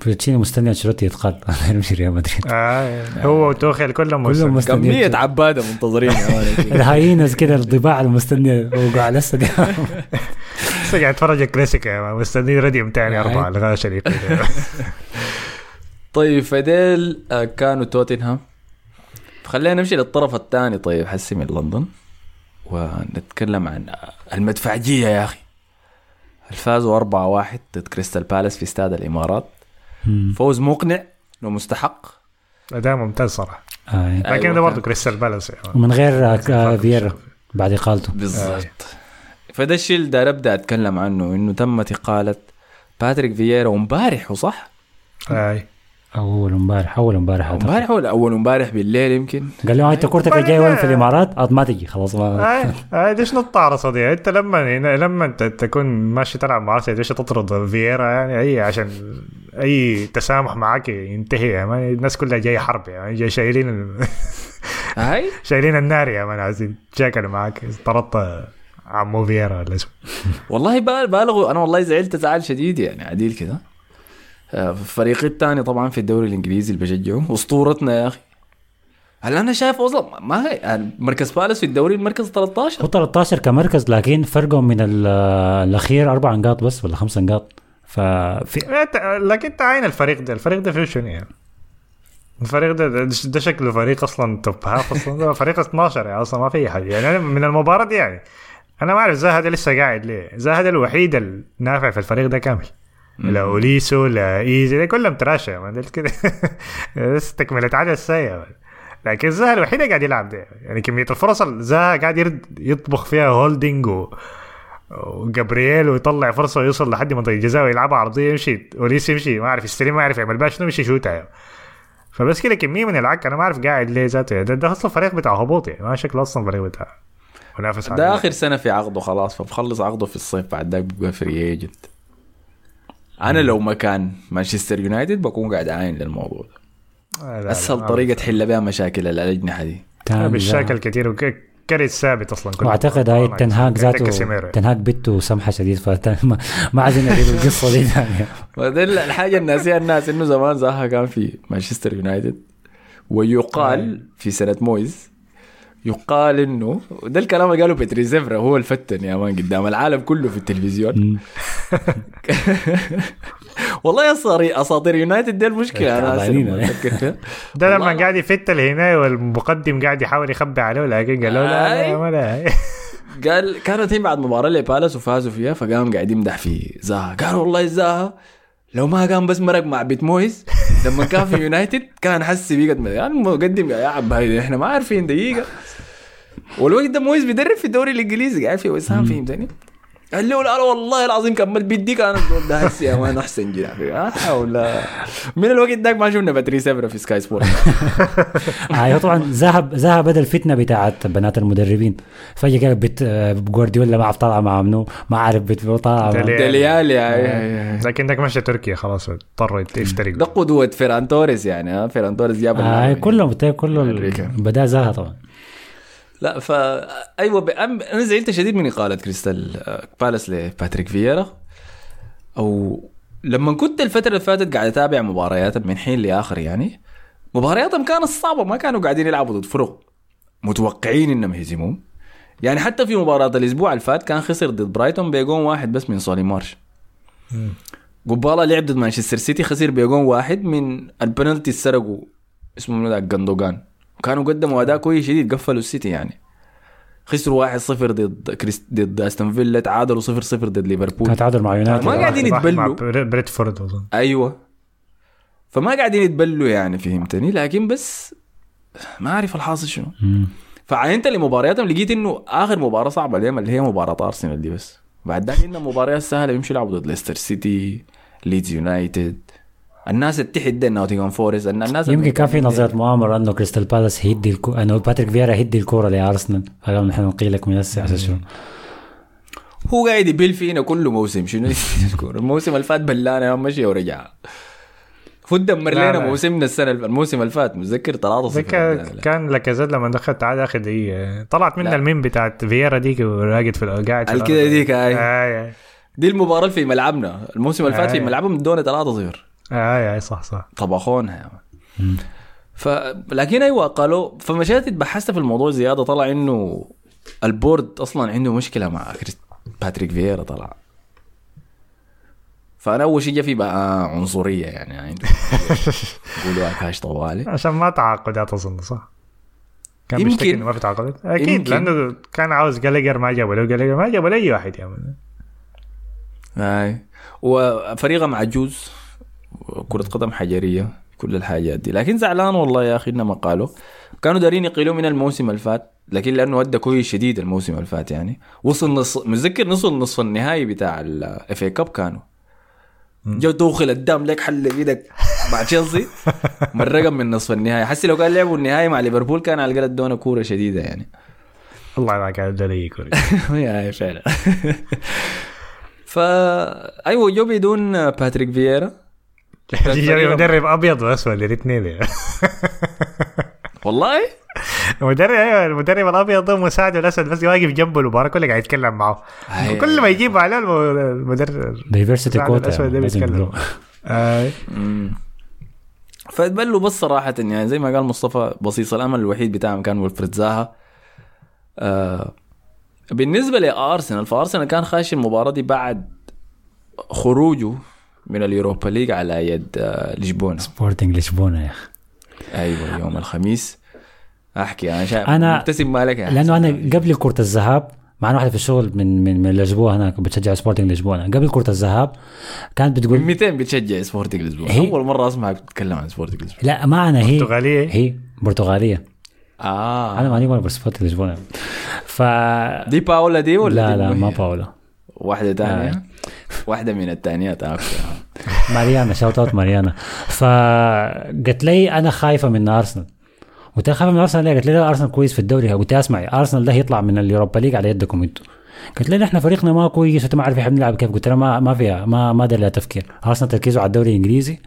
فوتشيني مستني أنشيلوتي يتقال. يمشي ريال مدريد. آه هو وتوخيل كلهم كلهم مستنيين. كمية عبادة منتظرين. الهاينز كده الضباع المستنيه وقع لسه قاعد اتفرج الكلاسيكو مان، مستنيين رديم تاني أربعة الغاء شريف طيب فديل آه، كانوا توتنهام. خلينا نمشي للطرف الثاني. طيب حسي من لندن. ونتكلم عن المدفعجية يا أخي. الفازوا 4-1 ضد كريستال بالاس في استاد الإمارات. فوز مقنع ومستحق. أداء ممتاز صراحة. آه. لكن أيوة ده برضه كان. كريستال بالاس يا مان. ومن غير آه، فييرا بعد إقالته. بالضبط. فده الشيء اللي داير ابدا أتكلم عنه إنه تمت إقالة باتريك فييرا ومبارح وصح؟ أي. أول امبارح أول امبارح. امبارح ولا أول امبارح بالليل يمكن؟ قال له أنت كورتك الجاي وين في الإمارات؟ ما تجي خلاص ما أي أي دي شنو الطارصه دي أنت لما لما أنت تكون ماشي تلعب مع ارسنال ليش تطرد فييرا؟ يعني أي عشان أي تسامح معك ينتهي مان الناس كلها جاية حرب مان جاي شايلين ال- هاي شايلين النار يا مان عايزين يتشاكلوا معك. طردت عمو فييرا ولا اسمه والله بال- بالغوا أنا والله زعلت زعل شديد يعني عديل كده. فريقي الثاني طبعا في الدوري الإنجليزي اللي بشجعه أسطورتنا يا أخي. هل أنا شايف أصلا ما هي يعني مركز بالاس في الدوري المركز 13 هو 13 كمركز لكن فرقهم من ال- الأخير أربع نقاط بس ولا خمس نقاط. ففي لكن أنت عين الفريق ده. الفريق ده فيه شنو يعني. الفريق ده ده, شكله فريق أصلا top half أصلا. ده فريق 12 يعني أصلا ما في حاجة يعني أنا من المباراة دي يعني. أنا ما أعرف زاها ده لسه قاعد ليه. زاها ده الوحيد النافع في الفريق ده كامل. لا أوليسي لا إيزي ده كلهم trash يا man ده كده بس تكملة عدد man. لكن زاها الوحيد اللي قاعد يلعب ده يعني كمية الفرص زاها قاعد يرد يطبخ فيها هولدنج و وجابرييل ويطلع فرصة ويوصل لحد منطقة الجزاء ويلعبها عرضية يمشي اوليس يمشي ما أعرف يستلم ما يعرف يعمل بها شنو يمشي يشوتها. فبس كده كمية من العك أنا ما أعرف قاعد ليه ذاته ده, ده أصلا فريق بتاع هبوط يعني ما شكله أصلا فريق بتاع منافس ده. آخر سنة في عقده خلاص فبخلص عقده في الصيف بعد ذاك بيبقى free agent أنا لو مكان مانشستر يونايتد بكون قاعد عاين للموضوع ده آه، لا، لا، أسهل طريقة تحل بها مشاكل الأجنحة دي بالشكل كثير وكريت ثابت أصلا كل وأعتقد. هاي تنهاج. عندك ذاته. تنهاج بنته سمحة شديد فما ما عايزين نعيد القصة دي ثانية الحاجة الناسيه الناس إنه زمان زاها كان في مانشستر يونايتد ويقال في سنة مويز يقال إنه ده الكلام اللي قاله بيتري زيفرا هو الفتن يا مان قدام العالم كله في التلفزيون. والله اساطير أساطير يونايتد دي المشكلة أنا فيها ده لما قاعد يفت هنا والمقدم قاعد يحاول يخبي عليه لكن قال له لا. لا قال كانت هي بعد مباراة لبالاس وفازوا فيها فقام قاعد يمدح في زاها. قال والله زاها لو ما كان بس مرق مع بيت مويز لما كان في يونايتد كان حس بيقد يعني مقدم يا عب هاي إحنا ما عارفين دقيقة. والوقت ده مويز بيدرب في الدوري الإنجليزي قاعد في وسام فهمتني؟ قال له لا والله العظيم كمل بيديك أنا الزول ده هسي يا مان أحسن جناح لا حول. من الوقت ذاك ما شفنا باتريس ابرا في سكاي سبورت. أيوه طبعا ذهب ذهب بدل الفتنة بتاعت بنات المدربين. فجأة بت جوارديولا ما عارف طالعه مع منو؟ ما عارف بت طالعه مع- دلي- دليالي آه. لكن ده مشى تركيا خلاص اضطر يفترق. ده قدوة فيران توريس يعني ها؟ فيران توريس جاب آه. كلهم بتاعي كله أمريكا. بدأ زاها طبعا. لا فا أيوه ب... أنا زعلت شديد من إقالة كريستال آه، بالاس لباتريك فييرا. أو لما كنت الفترة اللي فاتت قاعد أتابع مبارياتهم من حين لآخر يعني مبارياتهم كانت صعبة ما كانوا قاعدين يلعبوا ضد فرق متوقعين إنهم يهزموهم يعني حتى في مباراة الأسبوع اللي فات كان خسر ضد برايتون بجون واحد بس من سولي مارش. قبالة لعب ضد مانشستر سيتي خسر بجون واحد من البنالتي اللي سرقوا اسمه ذاك جندوجان. كانوا قدموا أداء كويس شديد قفلوا السيتي يعني. خسروا 1-0 ضد كريست ضد أستون فيلا تعادلوا 0-0 ضد ليفربول. تعادل مع يونايتد. ما قاعدين يتبلوا. بر- برينتفورد أظن. أيوه. فما قاعدين يتبلوا يعني فهمتني؟ لكن بس ما أعرف الحاصل شنو. فعينت لمبارياتهم لقيت إنه آخر مباراة صعبة لهم اللي هي مباراة أرسنال دي بس. بعد ذاك عندنا مباريات سهلة يمشوا يلعبوا ضد ليستر سيتي ليدز يونايتد. الناس التحت ديل نوتنغهام فورست الناس يمكن كان في نظرية مؤامرة أنه كريستال بالاس هيدي الكو... أنه باتريك فييرا هيدي الكورة لأرسنال. فقالوا نحن نقيلك من هسه عشان شنو؟ هو قاعد يبل فينا كل موسم شنو يذكر؟ الموسم اللي فات بلانا يوم مشي ورجع. هو دمر لنا. موسمنا السنة الموسم اللي فات متذكر 3 ذيك 0 كان لاكازيت لما دخل تعال اخر دقيقة. طلعت منها. الميم بتاعت فييرا ديك وراقد في قاعد في. كده ديك هاي. أي. أي. دي المباراة في ملعبنا. الموسم اللي فات في. ملعبهم ادونا 3 0 اي اي صح صح. طبخونها. ف لكن أيوه قالوا فمشيت اتبحثت في الموضوع زيادة طلع إنه ال board أصلا عنده مشكلة مع باتريك فييرا طلع. فأنا أول شيء جا في بالي عنصرية يعني عنده يقولوا اكاش طوالي. عشان ما تعاقدات اظن صح؟ كان يمكن. إنه ما في تعاقدات أكيد يمكن. لأنه كان عاوز جالجر ما جابوا له جالجر ما جابوا له اي واحد يا man هاي وفريقهم عجوز كرة قدم حجرية كل الحاجات دي. لكن زعلان والله يا أخي انما قالوا. كانوا دارين يقيلوا من الموسم اللي فات لكن لأنه أدى كويس شديد الموسم اللي فات يعني. وصل نص متذكر نصل نصف النهائي بتاع ال FA Cup كانوا. جو توخل قدام لك حل إيدك مع تشيلسي مرقم من نصف النهائي. حسي لو كان لعبوا النهائي مع ليفربول كان على الأقل ادونا كورة شديدة يعني. والله ما كان له اي كوري. يا فعلا. فا أيوه جو بدون باتريك فييرا مدرب أبيض وأسود الاثنين والله؟ المدرب أيوه المدرب الأبيض ده مساعده الأسود بس واقف جنبه المباراة كلها قاعد يتكلم معه. أيوة. كل ما يجيب عليه الم- المدرب diversity مساعد كوتا الأسود ده بيتكلم. آه. فتبلوا بس صراحة يعني زي ما قال مصطفى بصيص الأمل الوحيد بتاعهم كان ويلفريد زاها. آه بالنسبة لأرسنال فأرسنال كان خاش المباراة دي بعد خروجه من ال Europa League على يد آه لشبونة. سبورتنج لشبونة يا أخي. أيوة يوم الخميس. أحكي أنا شايف أنا- مبتسم مالك يا لأنه. أنا قبل كرة الذهاب معنا واحدة في الشغل من من من لشبونة هناك بتشجع سبورتنج لشبونة. قبل كرة الذهاب كانت من بتقول 200 بتشجع سبورتنج لشبونة. هي- أول مرة أسمعك تتكلم عن سبورتنج لشبونة. لا معنا هي برتغالية؟ هي برتغالية. آه. أنا ماني ولا سبورتنج لشبونة. ف دي باولا دي ولا لا دي لا ما؟ باولا. واحدة تانية. واحدة من التانيات okay. ماريانا shout out ماريانا. فقالت لي أنا خايفة من أرسنال. قلت لها خايفة من أرسنال ليه؟ قالت لي أرسنال كويس في الدوري. قلت لها اسمعي أرسنال ده هيطلع من ال Europa League على يدكم أنتم قالت لي إحنا فريقنا ما كويس انت ما عارف إحنا بنلعب كيف. قلت لها ما ما فيها ما ما دار لها تفكير. أرسنال تركيزه على الدوري الإنجليزي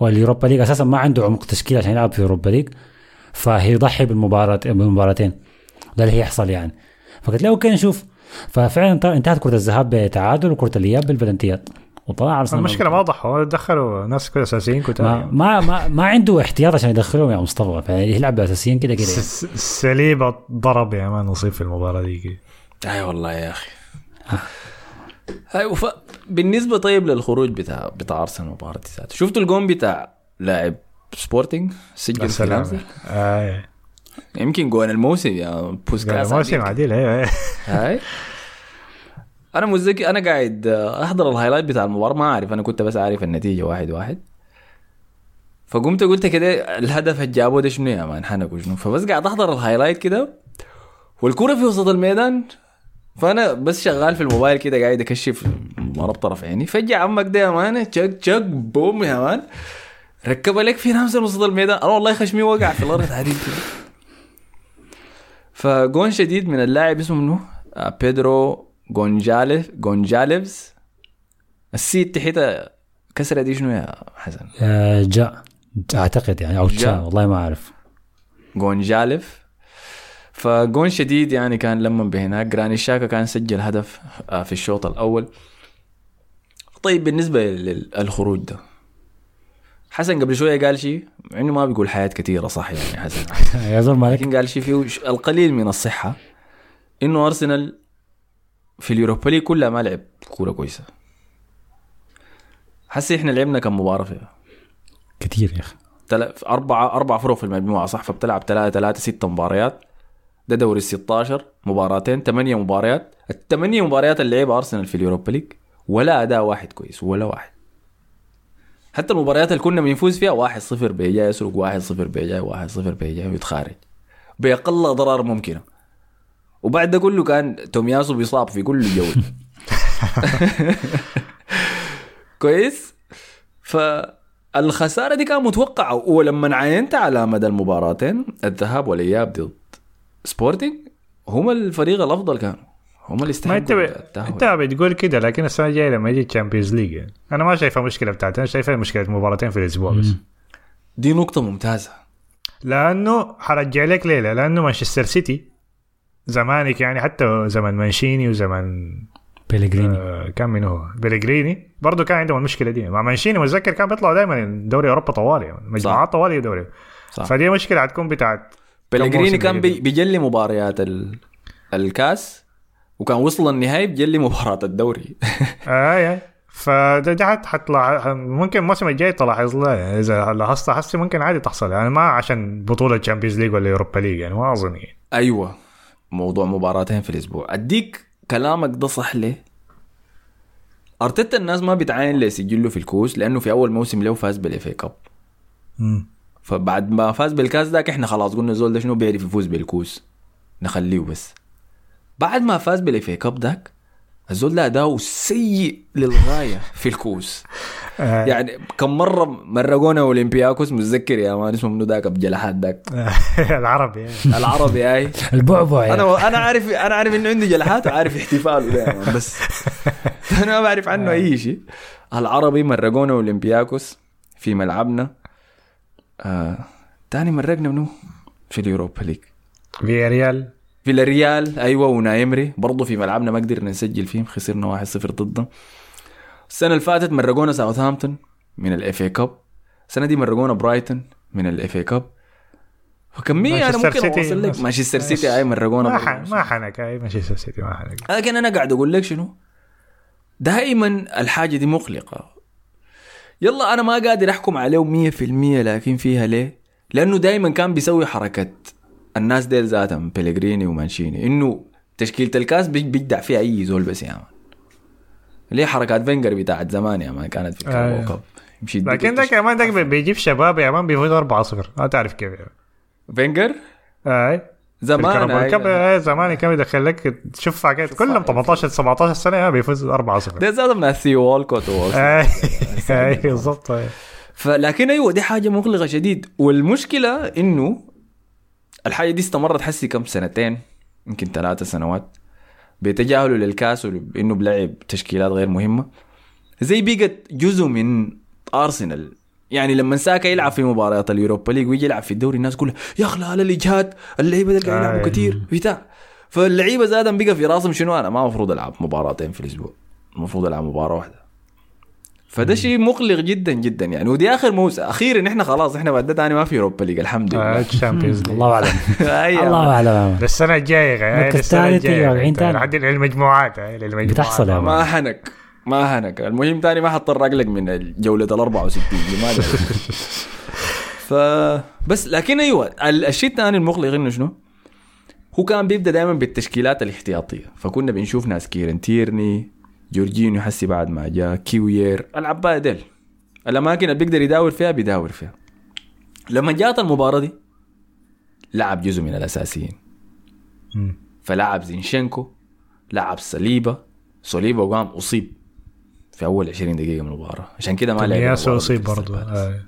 وال Europa League. أساسا ما عنده عمق تشكيل عشان يلعب في ال Europa League. فهيضحي بالمباراة بالمباراتين. ده اللي هيحصل يعني. فقلت له okay نشوف. ففعلا انتهت كرة الذهاب بتعادل وكرة الإياب بالبلنتيات. وطلع أرسنال المشكلة ما ضحوا دخلوا ناس كده أساسيين ما, كتار ما ما ما عنده احتياط عشان يدخلهم يا مصطفى. يعني يلعب باساسيين كده كده. يعني. س- س- سليبة ضرب يا man نصيب في المباراة دي. أي والله يا أخي. هاي وف... بالنسبة طيب للخروج بتاع بتاع أرسنال المباراة دي ذاته شفتوا الجون بتاع لاعب سبورتنج سجل لمسة؟ آه. يمكن جون الموسم يا بوسكاس موسم عليك. عديل أيوه هاي. أنا متذكر أنا قاعد أحضر ال highlight بتاع المباراة ما أعرف. أنا كنت بس عارف النتيجة واحد واحد. فقمت قلت كده الهدف اللي جابوه ده شنو يا man؟ حنك وشنو فبس قاعد أحضر ال highlight كده والكرة في وسط الميدان فأنا بس شغال في الموبايل كده قاعد أكشف مرض طرف عيني. فجأة عمك ده يا man تشك تشك بوم يا man. ركب لك في نفس وسط الميدان. أنا والله خشمي وقع في الأرض كده فجون شديد من اللاعب اسمه منو؟ آه، بيدرو جونجاليف جونجاليفز ال C تحتها كسرة دي شنو يا حسن؟ جاء أعتقد يعني أو. جاء والله ما أعرف جونجاليف فجون شديد يعني كان لما بهناك جراني شاكا كان سجل هدف آه، في الشوط الأول طيب بالنسبة للخروج ده حسن قبل شوية قال شيء مع إنه ما بيقول حياة كثيرة صح يعني حسن؟ يا مالك لكن قال شيء فيه القليل من الصحة إنه أرسنال في اليوروبا ليج كلها ما لعب كورة كويسة. حسي إحنا لعبنا كم مباراة فيها؟ كثير يا أخي. تل... أربعة أربع فرق في المجموعة صح؟ فبتلعب ثلاثة ثلاثة ستة مباريات. ده دوري ال 16 مباراتين ثمانية مباريات. الثمانية مباريات اللي لعبها أرسنال في اليوروبا ليج ولا أداء واحد كويس ولا واحد. حتى المباريات اللي كنا بنفوز فيها واحد صفر بيجاي يسرق واحد صفر بيجاي واحد صفر بيجاي ويتخارج. بأقل ضرر ممكنة. وبعد ده كله كان تومياسو بيصاب في كل جولة كويس؟ فالخسارة دي كانت متوقعة. ولما عينت على مدى المباراتين الذهاب والإياب ضد سبورتنج هم الفريق الأفضل كانوا. هم اللي ما انت انت بتقول كده لكن السنة الجاية لما يجي ال Champions League. أنا ما شايفها مشكلة بتاعتي أنا شايفها مشكلة مباراتين في الأسبوع بس. دي نقطة ممتازة. لأنه حرجع لك ليلة لأنه مانشستر سيتي زمانك يعني حتى زمن مانشيني وزمن بيليجريني آه كان من هو؟ بيليجريني برضه كان عندهم المشكلة دي. مع مانشيني متذكر كان بيطلعوا دائما دوري أوروبا طوالي يعني مجموعات طوالي دوري. صح. فدي مشكلة حتكون بتاعت بيليجريني كان بيجلي مباريات ال... الكاس. وكان وصل النهائي بيجلي مباراة الدوري. اي اي فده ده حت- حتطلع ممكن الموسم الجاي تلاحظ له يعني إذا لاحظت حسي ممكن عادي تحصل يعني ما عشان بطولة Champions League ولا Europa League يعني ما أظن. يعني أيوه. موضوع مباراتين في الأسبوع. أديك كلامك ده صح ليه؟ أرتيتا الناس ما بتعاين لسجله في الكوس لأنه في أول موسم له فاز بال FA Cup فبعد ما فاز بالكاس ذاك إحنا خلاص قلنا الزول ده شنو بيعرف يفوز بالكوس نخليه بس. بعد ما فاز بال FA Cup ذاك الزول ده اداؤه سيء للغاية في الكوس آه. يعني كم مرة مرقونا أولمبياكوس متذكر يا man؟ اسمه منو ذاك بجلحات ذاك العربي يعني. العربي هاي البعبع يعني. أنا أنا عارف أنا عارف إنه عنده جلحات وعارف احتفاله دائما بس أنا ما بعرف عنه أي شيء. العربي مرقونا أولمبياكوس في ملعبنا. آه تاني مرقنا منو؟ في ال Europa League. فياريال فياريال أيوه أوناي ايمري برضه في ملعبنا ما قدرنا نسجل فيهم خسرنا 1-0 ضدهم. السنة اللي فاتت مرقونا ساوثهامبتون من ال FA Cup. السنة دي مرقونا برايتون من ال FA Cup. فكمية أنا ممكن سيتي أوصل لك؟ مانشستر سيتي أي مرقونا ما برضه. ح... ما حنك أي مانشستر سيتي ما حنك. لكن أنا قاعد أقول لك شنو؟ دائما الحاجة دي مقلقة. يلا أنا ما قادر أحكم عليه 100% لكن فيها ليه؟ لأنه دائما كان بيسوي حركه الناس ديل ذاتهم بيلغريني ومانشيني إنه تشكيلة الكاس بيج- بيجدع فيها أي زول بس يا man ليه حركات فينجر بتاعت زمان يا man كانت في آه. الكوكب يمشي يديك لكن ذاك كمان ذاك بيجيب شباب يا man بيفوز 4-0 ما تعرف كيف يعني. فينجر اي زمان هاي. ال cup إيه، زمان كان يدخل لك تشوف حاجات كلهم 18 17 سنة يا بيفوز 4-0 ده ذاتهم ناس ثيو والكوت. اي اي بالضبط. فلكن أيوه دي حاجة مقلقة شديد والمشكلة إنه الحاجة دي استمرت حسي كم سنتين يمكن ثلاثة سنوات. بيتجاهلوا للكاس وانه بلعب تشكيلات غير مهمة. زي بقت جزء من ارسنال يعني لما ساكا يلعب في مباريات ال Europa League ويجي يلعب في الدوري الناس تقول يا أخي لا الاجهاد اللعيبة دول قاعدين يلعبوا آه. كثير بتاع فاللعيبة زادا بقى في راسهم شنو؟ أنا ما المفروض ألعب مباراتين في الأسبوع. المفروض ألعب مباراة واحدة. فده شيء مقلق جدا جدا يعني ودي آخر موسم أخيرا إحنا خلاص إحنا بعد ده تاني ما في Europa League الحمد آه، لله ال Champions League الله أعلم. الله أعلم السنة الجاية السنة الجاية يجي 40 تاني. لحد المجموعات للمجموعات. بتحصل. ما حنك ما حنك المهم تاني ما حضطر اقلق من الجولة ال 64 دي ما أدري. ف بس لكن أيوه ال- الشيء الثاني المقلق إنه شنو؟ هو كان بيبدأ دائما بالتشكيلات الاحتياطية فكنا بنشوف ناس كيرن تيرني جورجينيو حسي بعد ما جاء كيوير اللعيبة ديل. الأماكن اللي بيقدر يداور فيها بيداور فيها. لما جات المباراة دي لعب جزء من الأساسيين. فلعب زينشينكو لعب صليبا صليبا وقام أصيب في أول 20 دقيقة من المباراة. عشان كده ما لعب ياسو أصيب برضه آه. بالاس.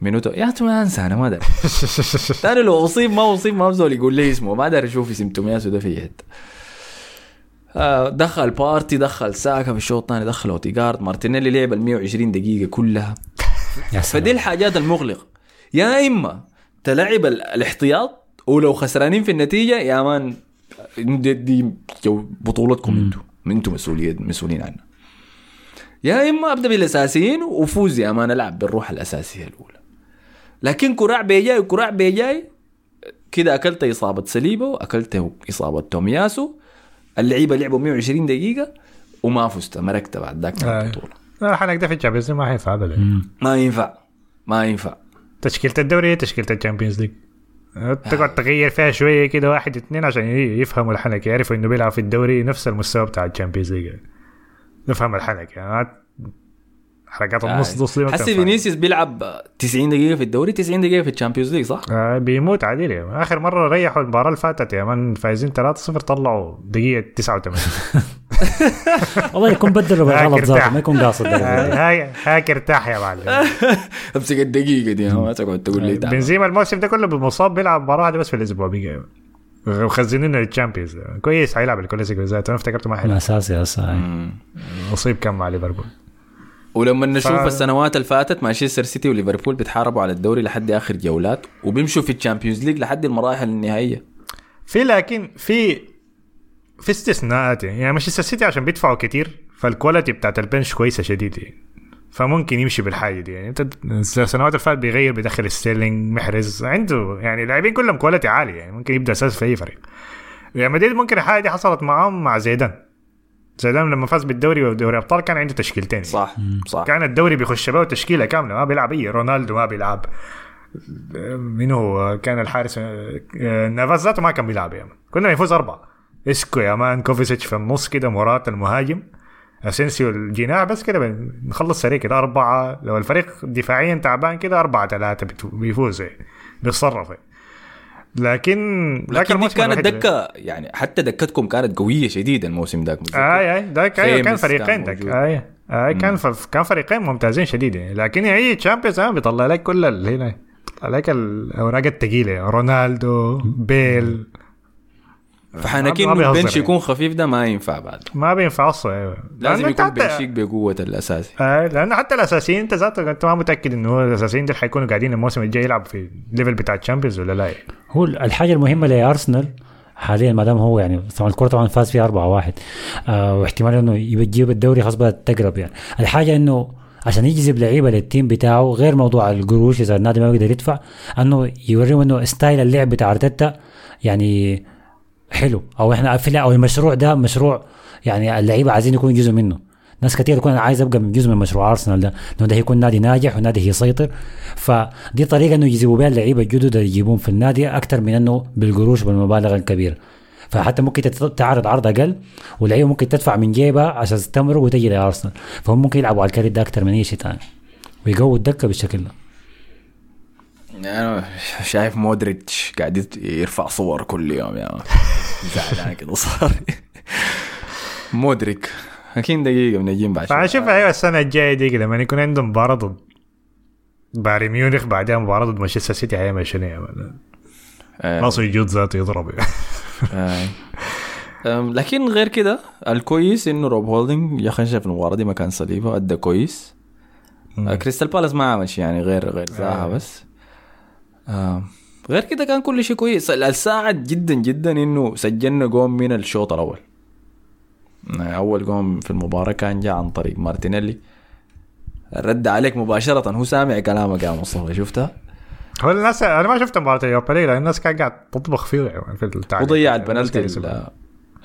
منو تو- يا ما أنسى أنا ما أدري. تاني لو أصيب ما أصيب ما بزول يقول لي اسمه. ما أدري أشوف اسم تومياسو ده في حتة. دخل بارتي دخل ساكا في الشوط الثاني دخل اوتيجارد مارتينيلي لعب ال 120 دقيقة كلها. يا سلام. فدي الحاجات المغلقة. يا إما تلعب ال- الاحتياط ولو خسرانين في النتيجة يا مان دي, دي بطولتكم أنتم أنتم مسؤولين مسؤولين عنها. يا إما أبدأ بالأساسيين وفوز يا مان ألعب بالروح الأساسية الأولى. لكن كراع بيجاي وكراع بيجاي كده أكلت إصابة سليبه واكلت إصابة تومياسو اللعيبة لعبوا 120 دقيقة وما فزت مركت بعد ذاك آه. البطولة. لا حنك ده في ال Champions ما حينفع ابدا. ما ينفع ما ينفع. تشكيلة الدوري هي تشكيلة ال Champions League. تقعد تغير فيها شوية كده واحد اثنين عشان يفهموا الحنك يعرفوا إنه بيلعب في الدوري نفس المستوى بتاع ال Champions League. نفهم الحنك يعني حركات النص نص دي ما حسي. فينيسيوس بيلعب 90 دقيقة في الدوري 90 دقيقة في الشامبيونز ليج صح؟ آه بيموت عادي يا. آخر مرة ريحوا المباراة اللي فاتت يا man فايزين 3-0 طلعوا دقيقة 89 والله يكون بدلوا بالغلط ذاته. ما يكون قاصد آه، هاي هاك ارتاح يا معلم أمسك الدقيقة دي ما تقعد تقول لي تعال. بنزيما الموسم ده كله مصاب بيلعب مباراة واحدة بس في الأسبوع بقى ومخزنين لل Champions كويس حيلعب الكلاسيكو ذاته أنا افتكرته ما حيلعب أساسي هسه مم. أصيب كم مع ليفربول ولما نشوف ف- السنوات اللي فاتت مانشستر سيتي وليفربول بيتحاربوا على الدوري لحد آخر جولات وبيمشوا في ال Champions League لحد المراحل النهائية. في لكن في في استثناءات. يعني مانشستر سيتي عشان بيدفعوا كتير فال quality بتاعت ال bench كويسة شديد. يعني فممكن يمشي بالحاجة دي. يعني انت السنوات اللي فاتت بيغير بيدخل ستيرلينج محرز عنده يعني اللاعبين كلهم quality عاليه يعني ممكن يبدأ أساس في أي فريق. يعني مدريد ممكن الحاجة دي حصلت معاهم مع زيدان. زيدان لما فاز بالدوري ودوري أبطال كان عنده تشكيلتين صح صح. كان الدوري بيخش به تشكيلة كاملة ما بيلعب أي رونالدو ما بيلعب. مين هو؟ كان الحارس نافاس ذاته ما كان بيلعب يا man كنا بنفوز أربعة. إسكو يا man كوفاسيتش في النص كده ماريانو المهاجم. أسينسيو الجناح بس كده بنخلص سريع كده أربعة. لو الفريق دفاعيا تعبان كده أربعة ثلاثة بيفوز يعني. بيتصرف يعني. لكن لكن دي كانت دكة يعني حتى دكتكم كانت قوية شديده الموسم ذاك؟ آي آي ذاك أيوه كان فريقين ذاك. آي آي كان. كان فريقين ممتازين شديد يعني لكن أي Champions آه بيطلع لك كل. هنا بيطلع لك الاوراق الثقيله رونالدو بيل انه بيهزر ال bench يعني. يكون خفيف ده ما ينفع بعد. ما بينفع أصلا أيوه. لازم يكون حتى- bench ك بقوة الأساسي. آه لأنه حتى الأساسيين أنت ذاته أنت ما متأكد إنه هو الأساسيين دول حيكونوا قاعدين الموسم الجاي يلعبوا في ال level بتاع ال Champions ولا لا؟ يعني. هو الحاجة المهمة لارسنال حاليا ما دام هو يعني طبعا الكرة طبعا فاز فيها 4 1 آه واحتمال إنه يجيب الدوري خلاص بدأت تقرب يعني. الحاجة إنه عشان يجذب لعيبة لل team بتاعه غير موضوع القروش إذا النادي ما بيقدر يدفع إنه يوريهم إنه style اللعب بتاع أرتيتا يعني حلو. أو إحنا في أو المشروع ده مشروع يعني اللعيبة عايزين يكونوا جزء منه. ناس كتير تكون أنا عايز أبقى من جزء من مشروع ارسنال ده. إنه ده هيكون نادي ناجح ونادي هيسيطر. فدي طريقة إنه يجذبوا بها اللعيبة الجدد اللي يجيبون في النادي أكثر من إنه بالقروش بالمبالغ الكبيرة. فحتى ممكن تعرض عرض أقل واللعيبة ممكن تدفع من جيبها عشان تستمروا وتجي لأرسنال. فهم ممكن يلعبوا على ال credit ده أكثر من أي شيء ثاني ويقووا الدكه بالشكل ده. أنا شايف مودريتش قاعد يرفع صور كل يوم يا. زعلان كده صار مودريك أكيد دقيقة بنجيب بعد. فاشوف أيوه السنة الجاية دي لما يكون عندهم مباراة ضد بايرن ميونخ بعدها مباراة ضد مانشستر سيتي هيعمل شنو؟ آه. راسه يجود ذاته يضرب آه. أم، لكن غير كده الكويس إنه روب هولدنج يا أخي شايف المباراة دي ما كان صليبة ادى كويس آه، كريستال بالاس ما عمل شيء يعني غير غير زاها بس آه. غير كده كان كل شيء كويس. الساعد جدا جدا إنه سجلنا جون من الشوط الأول. آه، أول جون في المباراة كان جاء عن طريق مارتينيلي. رد عليك مباشرة. هو سامع كلامك يا مصطفى شفتها؟ هو الناس أنا ما شفت مباراة اليوروبا ليج لأن الناس كانت قاعد تطبخ فيه يعني في التعليق. وضيع الناس البنالتي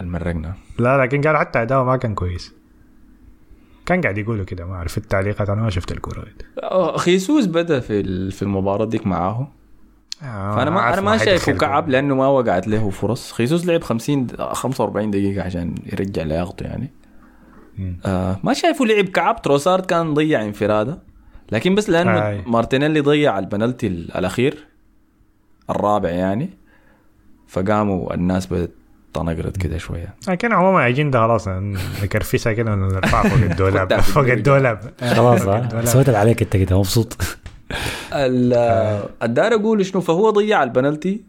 المرقنا لا لكن قال حتى أداؤه ما كان كويس. كان قاعد يقولوا كده ما أعرف. التعليقات أنا ما شفت الكورة. آه، خيسوس بدأ في في المباراة ديك معاه آه، فأنا ما أنا ما شايفه. كعب لأنه ما وقعت له فرص. خيسوس لعب 50 45 دقيقة عشان يرجع لياقته يعني. آه ما شايفه لعب كعب. تروسارد كان ضيع انفرادة. لكن بس لأنه آي. مارتينيلي ضيع البنالتي ال- الأخير الرابع يعني. فقاموا الناس بدت تنقرت كده شوية. لكن عموما عايزين ده خلاص نكرفسها كده ونرفعها فوق الدولاب فوق الدولاب. خلاص آه. سويت اللي عليك انت كده مبسوط. الدار أقول شنو فهو ضيع البنالتي.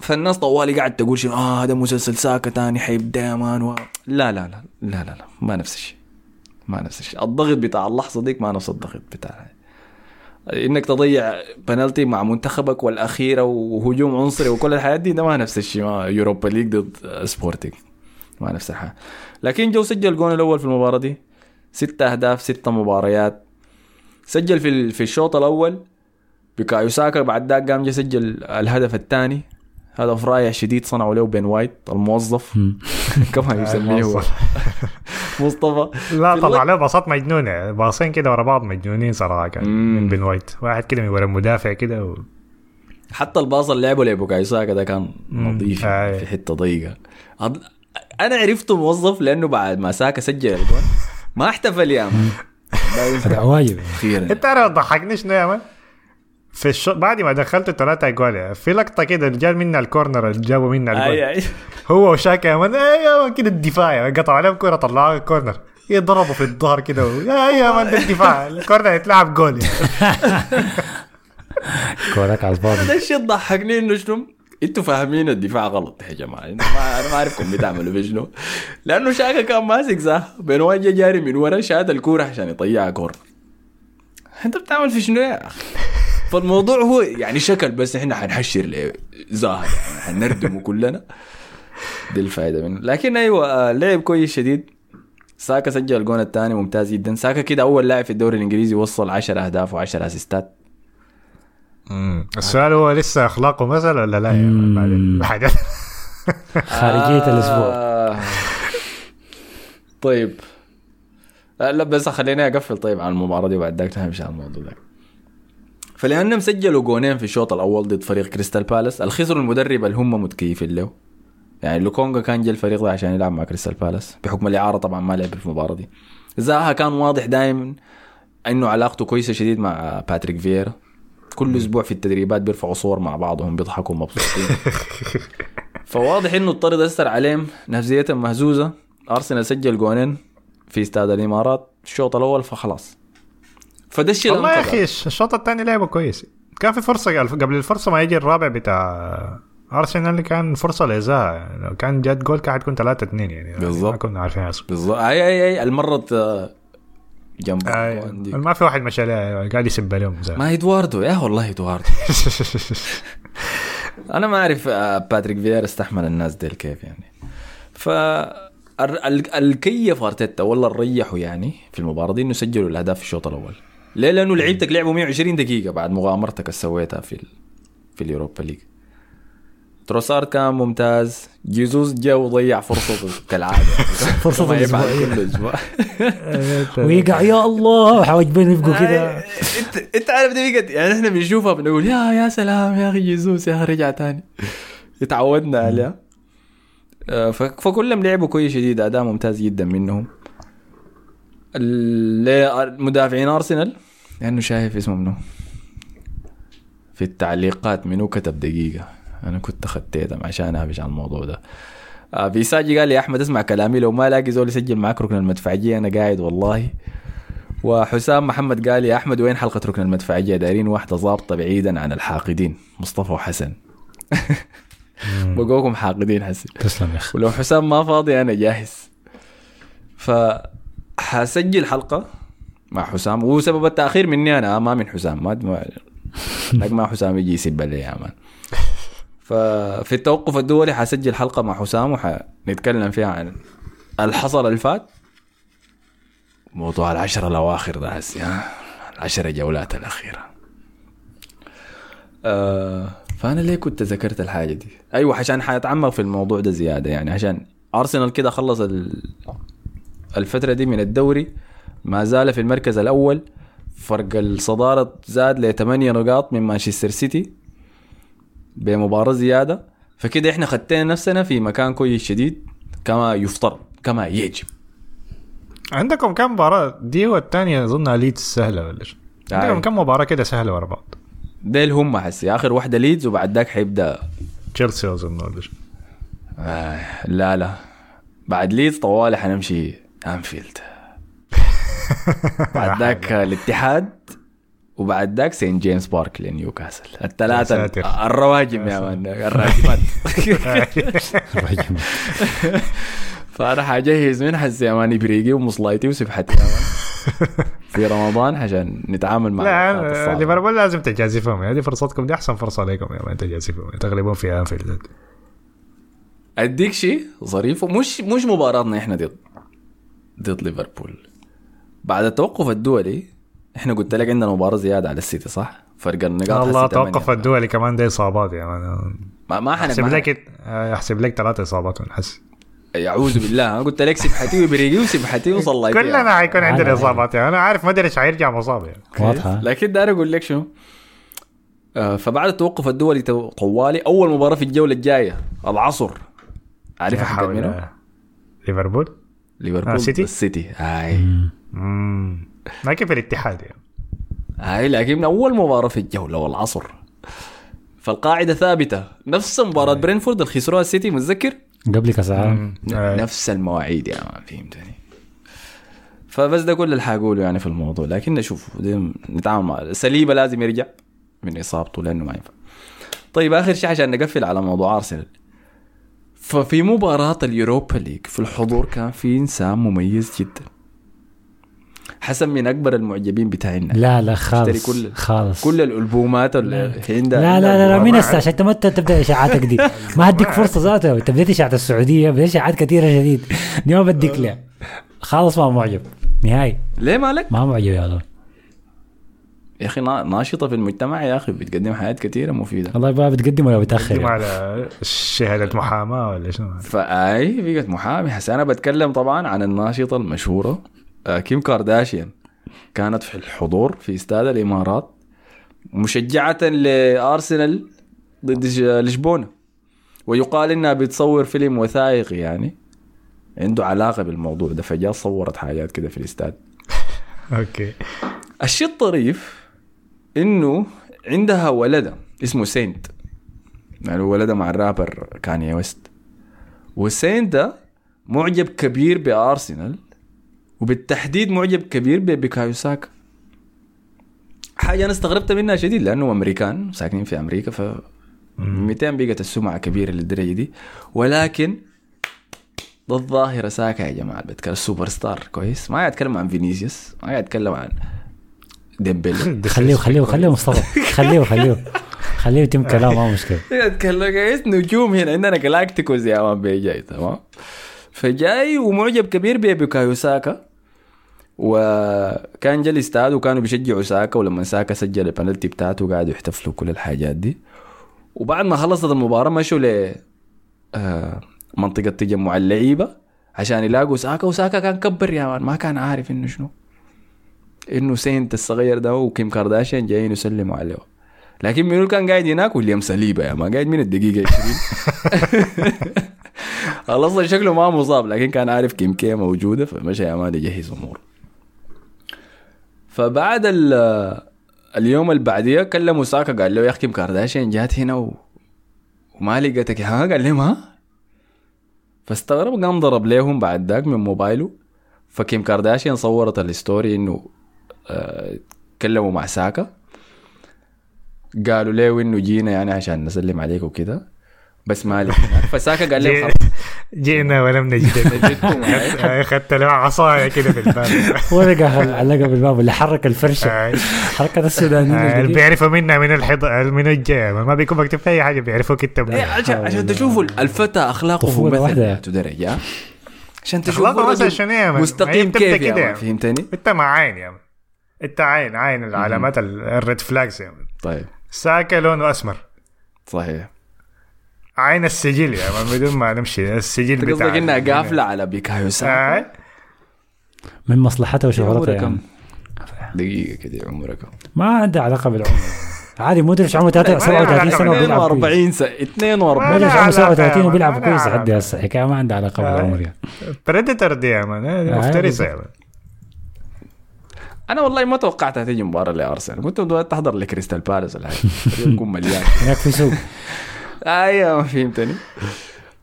فالناس طوالي قاعد تقول شنو آه هذا مسلسل ساكا تاني حيبدا يا man و... لا لا لا لا لا لا ما نفس الشيء ما نفس الشيء. الضغط بتاع اللحظة ديك ما نفس الضغط بتاع إنك تضيع بنالتي مع منتخبك والأخيرة وهجوم عنصري وكل الحاجات دي ده ما نفس الشيء ما Europa League ضد سبورتنج ما نفس الحاجة. لكن جو سجل الجون الأول في المباراة دي ستة أهداف ستة مباريات سجل في ال- في الشوط الأول. بكايو ساكا بعد ذاك قام جا سجل الهدف الثاني. هدف رائع شديد صنعه له بين وايت الموظف. كما يسميه هو مصطفى. لا طلع له باصات مجنونة. باصين كده ورا بعض مجنونين صراحة كان. من بن وايت. واحد كده من ورا المدافع كده و... حتى الباص اللي لعبه لبوكاي ساكا ده كان نظيف آه. في حتة ضيقة. أنا عرفته موظف لأنه بعد ما ساكا سجل الجول ما احتفل يا هذا واجب. أخيرا انت عارف ضحكني شنو يا man؟ في الشو... بعد ما دخلت ثلاثة اجوال في لقطة كده جاب منها ال corner اللي جابوا منها الجول هو وشاكا يا man. اي يا man كده الدفاع. قطعوا عليهم كورة طلعوها corner يضربوا في الظهر كده. و... يا يا man الدفاع ال corner يتلعب جول يعني. كورك على الفاضي. ده الشيء ضحكني إنه شنو؟ أنتوا فاهمين الدفاع غلط يا جماعة. أنا ما أعرفكم بتعملوا في شنو لأنه شاكا كان ماسك صح بين واجه جاري؟ من ورا شاد الكورة عشان يطيعها corner أنت بتعمل في شنو يا أخي؟ فالموضوع هو يعني شكل بس إحنا حنحشر زاهد يعني. حنردمه كلنا. دي الفائده منه. لكن أيوه آه، لعب كويس شديد. ساكا سجل الجون الثاني ممتاز جدا. ساكا كده أول لاعب في الدوري الإنجليزي وصل 10 أهداف و10 أسيستات. السؤال هو لسه أخلاقه مثل ولا لا يا مان بعدين حاجات خارجية الأسبوع. آه. طيب. لا لا بس خليني أقفل. طيب عن المباراة دي وبعد ذاك نمشي على الموضوع ده. فلأنهم سجلوا جونين في الشوط الأول ضد فريق كريستال بالاس الخسروا المدرب اللي هم متكيفين له. يعني لوكونجا كان جا الفريق ده عشان يلعب مع كريستال بالاس بحكم الإعارة طبعا ما لعب في المباراة دي. زاها كان واضح دائما إنه علاقته كويسة شديد مع باتريك فييرا كل أسبوع في التدريبات بيرفعوا صور مع بعضهم بيضحكوا مبسوطين. فواضح إنه الطرد اثر عليهم نفسيتهم مهزوزة. أرسنال سجل جونين في استاد الإمارات. الشوط الأول فخلاص. فده الشيء والله يا. أخي الشوط الثاني لعبه كويس. كان في فرصة قبل الفرصة ما يجي الرابع بتاع أرسنال اللي كان فرصة لزاها يعني لو كان جات جول كان حتكون 3 2 يعني بالظبط. ما كنا عارفين بالظبط اي اي أي المرة آه، جنب آه،. ما في واحد مشى عليه قاعد يسب لهم زي ما إدواردو. يا والله إدواردو. أنا ما أعرف آه، باتريك فييرا استحمل الناس ديل كيف يعني. ف ال- ال- الكيف أرتيتا والله ريحوا يعني في المباراة دي إنه سجلوا الأهداف في الشوط الأول. ليه؟ لأنه لعيبتك لعبوا 120 دقيقة بعد مغامرتك اللي سويتها في ال... في ال Europa League. تروسارد كان ممتاز. جيزوس جا وضيع فرصته كالعادة. فرصة كما يفعل الأسبوعية. كل أسبوع ويقع يا الله! حواجبين يبقوا كده انت انت عارف دي يعني إحنا بنشوفها بنقول يا يا سلام يا أخي جيزوس يا أخي رجع تاني. اتعودنا عليها. آه، فكلهم لعبوا كويس شديد أداء ممتاز جدا منهم. ال- مدافعين أرسنال لأنه شايف اسمه منه في التعليقات منو كتب دقيقة. أنا كنت خطيتهم عشان أهبش على الموضوع ده. آه، بيساجي قال لي أحمد اسمع كلامي لو ما لاقي زول يسجل معك ركن المدفعية أنا قاعد والله. وحسام محمد قال يا أحمد وين حلقة ركن المدفعية؟ دايرين واحدة ظابطة بعيدا عن الحاقدين مصطفى وحسن. بقوكم حاقدين حسن. تسلم يا أخي. ولو حسام ما فاضي أنا جاهز. ف حسجل حلقة مع حسام. وسبب التأخير مني أنا ما من حسام. ما ما لك ما حسام يجي يسب لي يا مان ففي التوقف الدولي حسجل حلقة مع حسام وحنتكلم فيها عن الحصل اللي فات موضوع العشرة الأواخر ده هسي ها؟ العشرة جولات الأخيرة. آه فأنا ليه كنت ذكرت الحاجة دي؟ أيوة عشان حيتعمق في الموضوع ده زيادة يعني عشان أرسنال كده خلص ال- الفترة دي من الدوري ما زال في المركز الأول فرق الصدارة زاد ل 8 نقاط من مانشستر سيتي. بمباراة زيادة فكده إحنا خدتنا نفسنا في مكان كويس شديد كما يفترض كما يجب. عندكم كم مباراة؟ دي والثانية اظنها ليدز سهلة ولا شيء عندكم. كم مباراة كده سهلة ورا بعض؟ ديل هم حسي اخر واحدة ليدز وبعد ذاك حيبدأ. تشيلسي أظن ولا آه لا لا. بعد ليدز طوالي حنمشي أنفيلد. بعد ذاك الاتحاد. وبعد ذاك سين جيمس بارك لنيوكاسل ساتر. الرواجم يا man الراجمات. فأنا حجهز من حسي يا man إبريقي ومصلايتي وسبحتي يا man في رمضان عشان نتعامل مع لا الصعبة. ليفربول لازم تجازفهم هذه فرصتكم دي أحسن فرصة لكم يا man تجازفهم تغلبون في أنفيلد. أديك شيء ظريف ومش مش مباراتنا إحنا ضد ضد ليفربول. بعد التوقف الدولي إحنا قلت لك عندنا مباراة زيادة على السيتي صح؟ فرق النقاط الله. توقف الدولي كمان دي إصابات يا مان ما ما أحسب لك أحسب لك ثلاث إصابات ونحس أعوذ بالله. أنا قلت لك سبحتي وبريقي وسبحتي وصليتي كلنا حيكون عندنا. إصابات يعني. أنا عارف ما أدري إيش حيرجع مصاب يعني. واضحة. لكن داير أقول لك شنو؟ آه، فبعد التوقف الدولي طوالي أول مباراة في الجولة الجاية العصر. حق حول- منو؟ ليفربول؟ ليفربول. آه، سيتي؟ السيتي. هاي. ما كيف الاتحاد يعني؟ هاي لكن من أول مباراة في الجولة والعصر. فالقاعدة ثابتة. نفس مباراة برينفورد اللي خسروها السيتي متذكر؟ قبل كاس العالم آه. نفس المواعيد يا man فهمتني. فبس ده كل اللي حقوله يعني في الموضوع. لكن نشوف نتعامل مع سليبة لازم يرجع من إصابته لأنه ما ينفع. طيب آخر شيء عشان نقفل على موضوع أرسنال. ففي مباراة اليوروبا ليج في الحضور كان في إنسان مميز جدا. حسن من أكبر المعجبين بتاعنا. لا لا خالص كل خالص. كل الألبومات اللي عندها لا. لا لا, لا مين هسه عشان انت ما تبدأ إشاعاتك دي. ما هديك فرصة ذاته أنت بديت إشاعة السعودية بديت إشاعات كثيرة شديد دي ما بديك لها خالص ما معجب. نهائي. ليه مالك؟ ما معجب يا هذا يا أخي نا- ناشطة في المجتمع يا أخي بتقدم حياة كثيرة مفيدة. والله ما بتقدم ولا بتأخر يعني. على شهادة محاماة ولا شنو؟ فأي بقت محامي. هسه أنا بتكلم طبعا عن الناشطة المشهورة. كيم كارداشيان كانت في الحضور في استاد الإمارات مشجعة لأرسنال ضد لشبونة. ويقال إنها بتصور فيلم وثائقي يعني عنده علاقة بالموضوع ده فجاه صورت حاجات كده في الاستاد. أوكي. الشيء الطريف إنه عندها ولدة اسمه سينت. يعني ولدها مع الرابر كاني ويست. وسينت ده معجب كبير بأرسنال وبالتحديد معجب كبير ببيكايو ساكا. حاجة أنا استغربت منها شديد لأنه أمريكان ساكنين في أمريكا ف 200 بقت السمعة كبيرة للدرجة دي. ولكن ده الظاهره ساكا يا جماعة بتكلم السوبر ستار كويس. ما قاعد أتكلم عن فينيسيوس ما قاعد أتكلم عن ديمبلي. خليه خليه خليه مصطفى. خليه خليه خليه يتم كلام ما مشكله اتكلم كويس نجوم هنا. عندنا جلاكتيكوز يا man بي جاي تمام؟ فجاي ومعجب كبير ببيكايو ساكا. وكان جا الاستاد وكانوا بيشجعوا ساكا ولما ساكا سجل البنالتي بتاعته قاعدوا يحتفلوا كل الحاجات دي. وبعد ما خلصت المباراة مشوا ل آه، منطقة تجمع اللعيبة عشان يلاقوا ساكا وساكا كان كبر يا man ما كان عارف إنه شنو. إنه سينت الصغير ده وكيم كارداشيان جايين يسلموا عليه. لكن منو كان قاعد هناك ويليام سليبة يا ما قاعد من الدقيقة 20 خلاص أصلا شكله ما مصاب لكن كان عارف كيم كي موجودة فمشى مان يجهز أموره. فبعد ال- اليوم اللي بعديه كلموا ساكا قال له يا أخي كيم كارداشيان جات هنا و... وما لقيتك ها؟ قال لهم ها؟ فاستغرب قام ضرب لهم بعد ذاك من موبايله. فكيم كارداشيان صورت الستوري إنه آه، كلموا مع ساكا. قالوا له إنه جينا يعني عشان نسلم عليك وكده. بس ما لقيناك فساكا قال لهم جي- خلاص. جئنا ولم نجد جدكم معي. اخذت له عصاية كده في البال ورقه علقها بالباب اللي حرك الفرشة. آه، حركة السودانيين آه، اللي. بيعرفوا منا من الحض من الجاي ما بيكون مكتوب في أي حاجة بيعرفوك انت إيه،. عشان عشان تشوفوا الفتى أخلاقه مثل درجه عشان مان؟ مستقيم كيف كده. فهمتني؟ أنت مع عين يا أنت عين عين العلامات ال- الريد فلاجز طيب. ساكا لونه أسمر. صحيح. عين السجل يا مان بدون ما نمشي السجل بتاع قصدك انها قافلة على بيكايو ساكا آه. من مصلحته وشهرته يعني. كم؟ دقيقة كده عمرك كم؟ ما عندها علاقة بالعمر. عادي مودريتش عمره لا، لا، 37 سنة وبيلعب كويس. 42 سنة 42 مودريتش عمره علاقة 37 يا وبيلعب كويس لحد. هسه الحكاية ما عندها علاقة بالعمر يعني. بريدتر دي يا مان هذه مفترسه أنا والله ما توقعتها تيجي مباراة لأرسنال. كنت تحضر لكريستال بالاس ولا حاجة يكون مليان. هناك في سوق. أيوه ما فهمتني.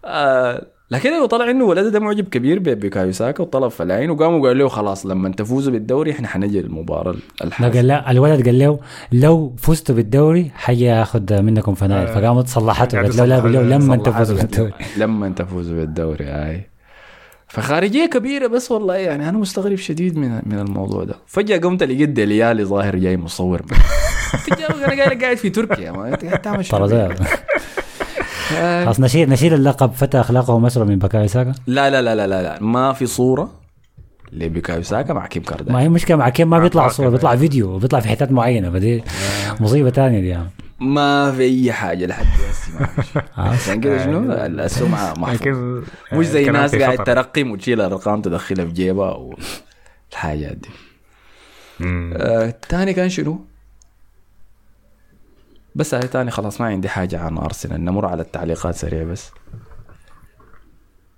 آه لكن هو طلع إنه ولده ده معجب كبير ب- بكايو ساكا وطلب فلاين وقاموا قالوا له خلاص لما تفوزوا بالدوري إحنا حنجي المباراة الحاسمه قال لا الولد قال له لو فزتوا بالدوري حيجي ياخذ منكم فنايل. آه. فقامت صلحته قالت له لا لما تفوزوا بالدوري. لما تفوزوا بالدوري آي. فخارجية كبيرة بس والله يعني أنا مستغرب شديد من من الموضوع ده. فجأة قمت لقيت ديليالي ظاهر جاي مصور. فجأة أنا قاعد قاعد في تركيا ما أنت قاعد تعمل شنو؟ آه. خلاص نشيل نشيل اللقب فتى أخلاقه مسرى من بكاي ساكا لا لا لا لا لا ما في صورة لبيكايو ساكا مع كيم ما كارداشيان هي مشكلة مع كيم ما بيطلع صورة بيطلع فيديو بيطلع في حتات معينة فدي مصيبة ثانية دي يعني ما في أي حاجة لحد هسه ما في شيء. عشان كده شنو السمعه محفوظه لكن مش زي ناس قاعد. ترقم وتشيل الأرقام تدخلها في جيبها والحاجات دي. آه، تاني كان شنو؟ بس هاي تاني خلاص ما عندي حاجة عن أرسنال. نمر على التعليقات سريع بس.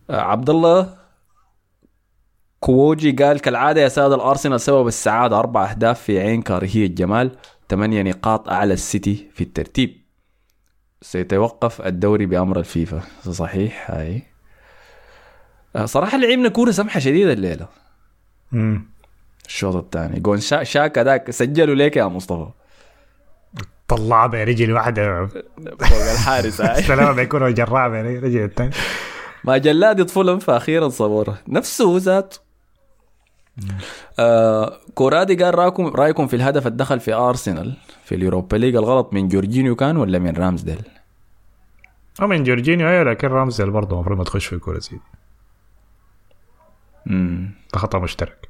آه، عبد الله كووجي قال كالعادة يا سادة الأرسنال سبب السعادة. أربع أهداف في عين كارهيه جمال ثمانية نقاط أعلى السيتي في الترتيب. سيتوقف الدوري بأمر الفيفا. صحيح هاي. آه، صراحة لعبنا كورة سمحة شديدة الليلة. مم. الشوط الثاني. جون شا... شاكا ذاك سجلوا ليك يا مصطفى. طلع برجل واحدة فوق الحارس هاي. سلامه بيكون جراء برجل الثاني. ما جلاد يطفلهم فاخيرا صبوره. نفسه ذات. آه كورادي قال رايكم رأيكم في الهدف الدخل في أرسنال في اليوروبا ليج الغلط من جورجينيو كان ولا من رامزديل؟ هو من جورجينيو أيوه لكن رامزل برضه المفروض ما تخش في الكورة زي امم ده خطأ مشترك.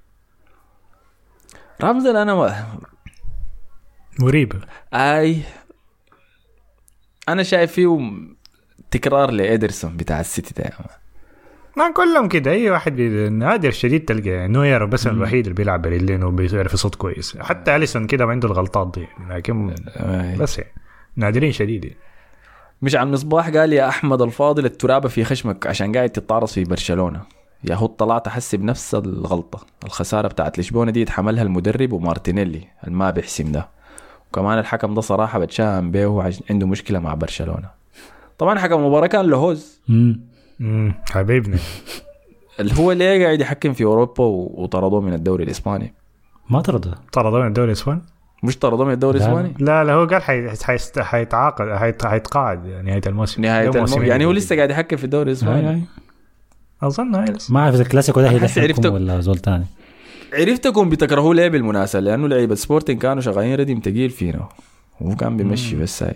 رامزديل أنا ما... مريب. أي أنا شايف فيه تكرار لإيدرسون بتاع السيتي ده. ما كلهم كده. أي واحد بي- نادر شديد تلقى نوير بس الوحيد اللي بيلعب برجلين وبيعرف يصد كويس. حتى أليسون كده ما عنده الغلطات دي لكن أي. بس يعني نادرين شديد يعني. مش عن مصباح قال يا أحمد الفاضل الترابة في خشمك عشان قاعد تتعرض في برشلونة. يا هو طلعت احس بنفس الغلطة. الخسارة بتاعت لشبونة دي يتحملها المدرب ومارتينيلي الما بيحسم ده. وكمان الحكم ده صراحة بتشاهم بيه وعش- عنده مشكلة مع برشلونة. طبعا حكم المباراه كان لهوز. مم. امم حبيبنا اللي هو ليه قاعد يحكم في أوروبا وطردوه من الدوري الإسباني. ما طرد طردوه من الدوري الإسباني؟ مش طردوه من الدوري لا. الإسباني؟ لا لا هو قال حيتعاقد حيت- حيتقاعد نهاية الموسم. نهاية له المو... موسمين يعني هو. لسه قاعد يحكم في الدوري الإسباني. هاي. أظن هاي ما أعرف إذا الكلاسيكو ده عرفته. هيلحقكم ولا زول تاني. عرفتكم بتكرهوه ليه بالمناسبه لأنه لعيبة سبورتنج كانوا شغالين ردم تقيل فينا. وهو كان بيمشي بس هاي.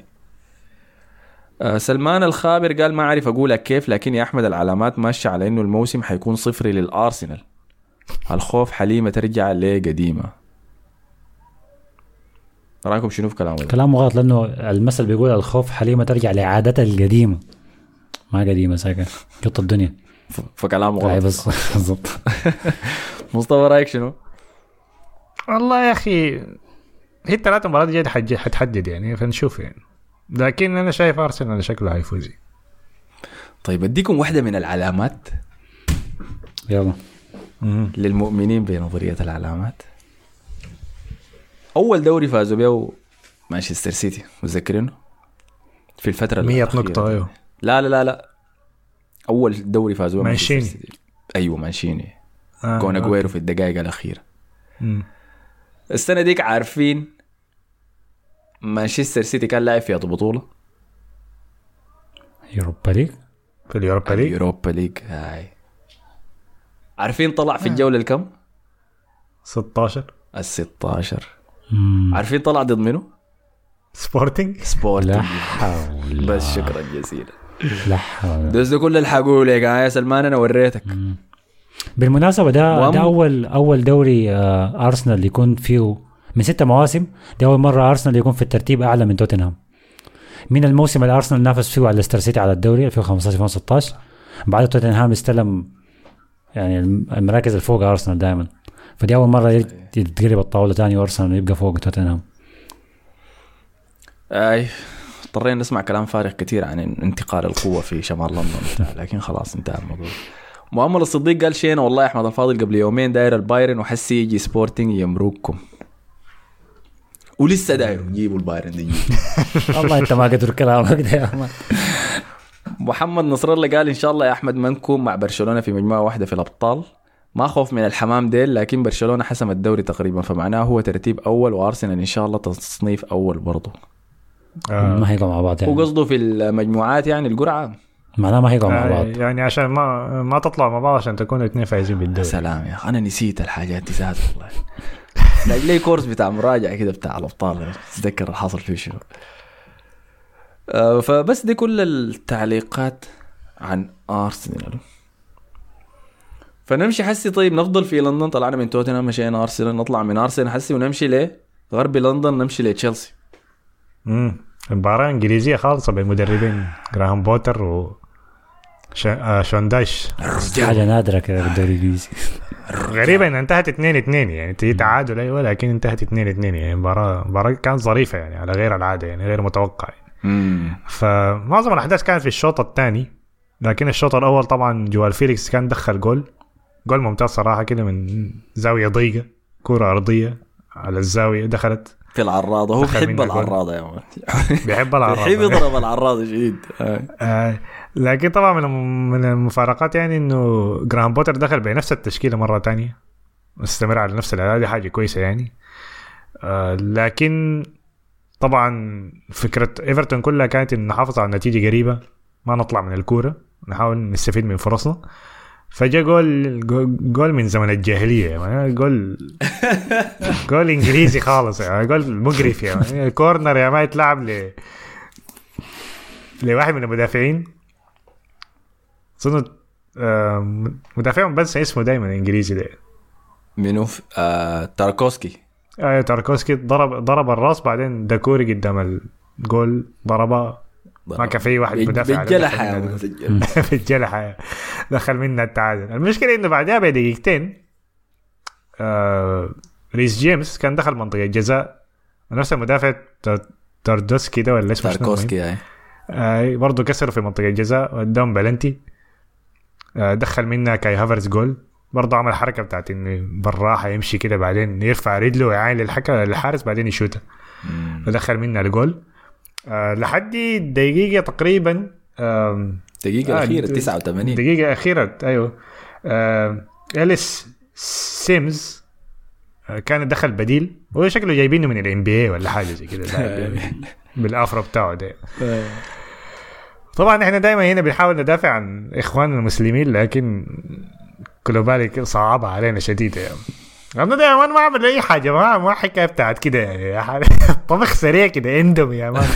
آه سلمان الخابر قال ما أعرف اقولك كيف لكن يا أحمد العلامات ماشية على إنه الموسم حيكون صفري للأرسنال. الخوف حليمة ترجع لقديمه رأيكم شنو في كلامه؟ كلامه غلط لأنه المثل بيقول الخوف حليمة ترجع لعادتها القديمة. ما قديمة ساكن قط الدنيا. فكلامه غلط. بالضبط. مصطفى رأيك شنو؟ والله يا أخي هي الثلاث مباريات جاية حتج- حتحدد يعني فنشوف يعني. لكن أنا شايف أرسنال شكله حيفوز طيب أديكم واحدة من العلامات يلا. للمؤمنين بنظرية العلامات. أول دوري فازوا به مانشستر سيتي متذكرينه؟ في الفترة 100 الأخيرة. نقطة دي. أيوه. لا لا لا لا. أول دوري فازوا مانشيني. أيوه مانشيني. آه، كون. أجويرو في الدقائق الأخيرة. مم. السنة ديك عارفين مانشستر سيتي كان لاعب في بطولة؟ يوروبا ليج في اليوروبا ليج اليوروبا ليج هاي. عارفين طلع في الجولة الكم؟ 16 ال 16 مم. عارفين طلع ضد منو؟ سبورتنج سبورتنج بس شكرا جزيلا. لا حول. ده كل اللي حقوله لك يا سلمان أنا وريتك. بالمناسبة ده وأم- ده أول أول دوري آه، أرسنال يكون فيه من ستة مواسم. دي أول مرة أرسنال يكون في الترتيب أعلى من توتنهام. من الموسم اللي أرسنال نافس فيه على ليستر سيتي على الدوري 2015 2016 بعد توتنهام استلم يعني الم- المراكز اللي فوق أرسنال دائما فدي أول مرة يت- يتقلب الطاولة تاني وأرسنال يبقى فوق توتنهام. أي اضطرينا نسمع كلام فارغ كثير عن انتقال القوة في شمال لندن. لكن خلاص انتهى الموضوع. مؤمل الصديق قال شيء والله أحمد الفاضل قبل يومين داير البايرن وحسي يجي سبورتنج يمرقكم. ولسه داير يجيبوا البايرن دي. والله أنت ما قدر كلامك ده يا مان محمد نصر الله قال إن شاء الله يا أحمد ما نكون مع برشلونة في مجموعة واحدة في الأبطال. ما خوف من الحمام ديل لكن برشلونة حسم الدوري تقريبا فمعناه هو ترتيب أول وأرسنال إن شاء الله تصنيف أول برضه آه. ما هيقعوا مع بعض يعني. وقصده في المجموعات يعني القرعة. معناه ما هيقعوا مع بعض يعني عشان ما ما تطلع مع بعض عشان تكونوا اثنين فايزين يا بالدوري سلام يا أخي أنا نسيت الحاجات دي ذات والله. لاقي لي كورس بتاع مراجعة كده بتاع الأبطال اتذكر حصل فيه شنو. آه، فبس دي كل التعليقات عن أرسنال. فنمشي حسي طيب نفضل في لندن طلعنا من توتنهام مشينا أرسنال نطلع من أرسنال حسي ونمشي ليه غربي لندن نمشي لتشيلسي. امم المباراة انجليزية خالصة بين مدربين جراهام بوتر و شون دايش حاجة نادره كده بالدوري الانجليزي غريبة انها انتهت 2 2 يعني تعادل أيوه لكن انتهت 2 2 يعني مباراة مباراة كانت ظريفة يعني على غير العادة يعني غير متوقع يعني. فمعظم الاحداث كانت في الشوط الثاني لكن الشوط الأول طبعا جواو فيليكس كان دخل goal goal ممتاز صراحة كده من زاوية ضيقة كرة أرضية على الزاوية دخلت في العارضة هو بيحب. العارضة يا مان. بيحب العارضة بيحب يضرب العارضة شديد آه. آه لكن طبعا من الم- من المفارقات يعني إنه جراهام بوتر دخل بنفس التشكيلة مرة تانية. واستمر على نفس الأداء دي حاجة كويسة يعني. آه لكن طبعا فكرة إيفرتون كلها كانت ان نحافظ على نتيجة قريبة ما نطلع من الكورة نحاول نستفيد من فرصنا فجاء goal goal- من زمن الجاهلية يعني goal goal إنجليزي خالص يعني جول مقرف يعني corner يا ما يتلعب ل لواحد من المدافعين. اظن مدافعهم بس اسمه دائما إنجليزي ده. منو آه تاركوسكي. آه تاركوسكي ضرب ضرب الراس بعدين داكوري قدام الجول ضربها ما كان في واحد مدافع بالجلحة. بالجلحة. دخل منا التعادل. المشكلة إنه بعدها بدقيقتين آه ريس جيمس كان دخل منطقة جزاء. نفس المدافع تار- تاردوسكي ده ولا اسمه تاركوسكي هاي آه برضه كسروا في منطقة الجزاء قدام بلنتي. آه دخل منا كاي هافرز جول. برضه عمل حركة بتاعت إنه بالراحة يمشي كده بعدين يرفع رجله ويعاين للحكم للحارس بعدين يشوتها فدخل منا الجول. آه لحد دقيقة تقريبا آم، الدقيقة آه، الأخيرة د- 89 دقيقة أخيرة أيوه. آه إليس سيمز آه، كان دخل بديل. هو شكله جايبينه من ال NBA ولا حاجة زي كده لاعب بال afro بتاعه ده. طبعا إحنا دائما هنا بنحاول ندافع عن إخواننا المسلمين لكن كلوبالي صعبها علينا شديدة يعني. أنا دائما ما اعمل أي حاجة ما ما حكايه بتاعت كده يعني. طبخ سريع كده إندومي يا مان.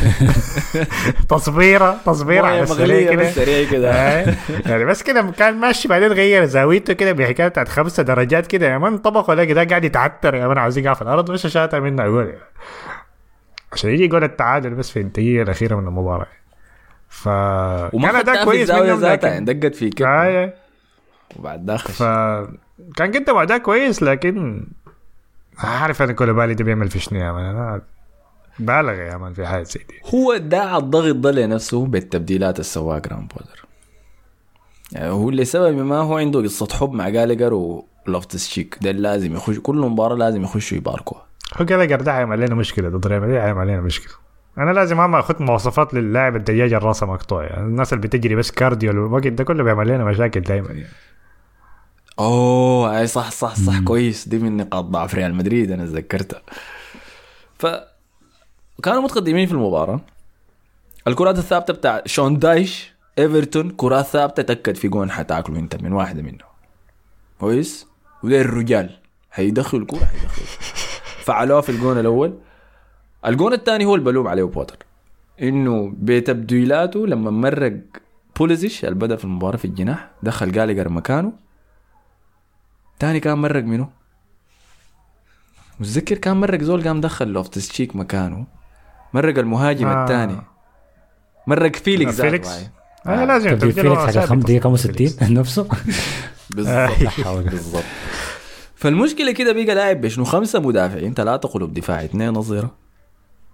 تصبيره تصبيرة على السريع كده. سريع كده. آه. يعني بس كده كان ماشي بعدين غير زاويته كده بحكايه بتاعت خمسة درجات كده. يا مان طبخ ولا كده قاعد يتعتر يا مان عاوز يقع في الأرض وش شاتها منه أقول عشان يجي يقول التعادل بس في الدقيقة الأخيرة من المباراة. ف وما كان في الزاوية منهم، دقت في كده. آه. وبعد داخل فكان قدم أداء كويس لكن عارف أنا كولوبالي ده بيعمل في شنو يا مان. أنا بالغ يا مان في حاجة زي دي. هو داعى الضغط ده لنفسه بالتبديلات اللي سواها جرام بودر يعني هو لسبب ما هو عنده قصة حب مع جالجر ولوفتس شيك. ده لازم يخش كل مباراة لازم يخشوا يباركوها هو جالاجر ده هيعمل لنا مشكلة ضد ريال مدريد هيعمل لنا مشكلة. أنا لازم اعمل أخذ مواصفات للاعب الدجاجه الراسه مقطوع يعني الناس اللي بتجري بس cardio الوقت ده كله بيعمل لنا مشاكل دائما يعني أوه أي صح صح صح كويس. دي من نقاط ضعف ريال مدريد أنا تذكرتها. ف كانوا متقدمين في المباراة. الكرات الثابتة بتاع شون دايش إيفرتون كرات ثابتة تأكد في جون حتاكلوا انت من واحدة منه كويس؟ وده الرجال. هيدخلوا الكرة هيدخلوا فعلوها في الجون الأول. الجون الثاني هو البلوم عليه بوتر إنه بتبديلاته لما مرق بوليزيش اللي بدأ في المباراة في الجناح دخل جالجر مكانه. تاني كان مرق منه متذكر كان مرق زول قام دخل لوفتس تشيك مكانه. مرق المهاجم آه. آه. الثاني مرق فيليكس ذاته فيليكس. آه لازم فيليكس حاجة ثابت 5 دقيقة أصلاً. 65 نفسه. بالضبط. بالضبط. فالمشكلة كده بقى لاعب بشنو خمسة مدافعين ثلاثة قلوب دفاع اثنين نظيره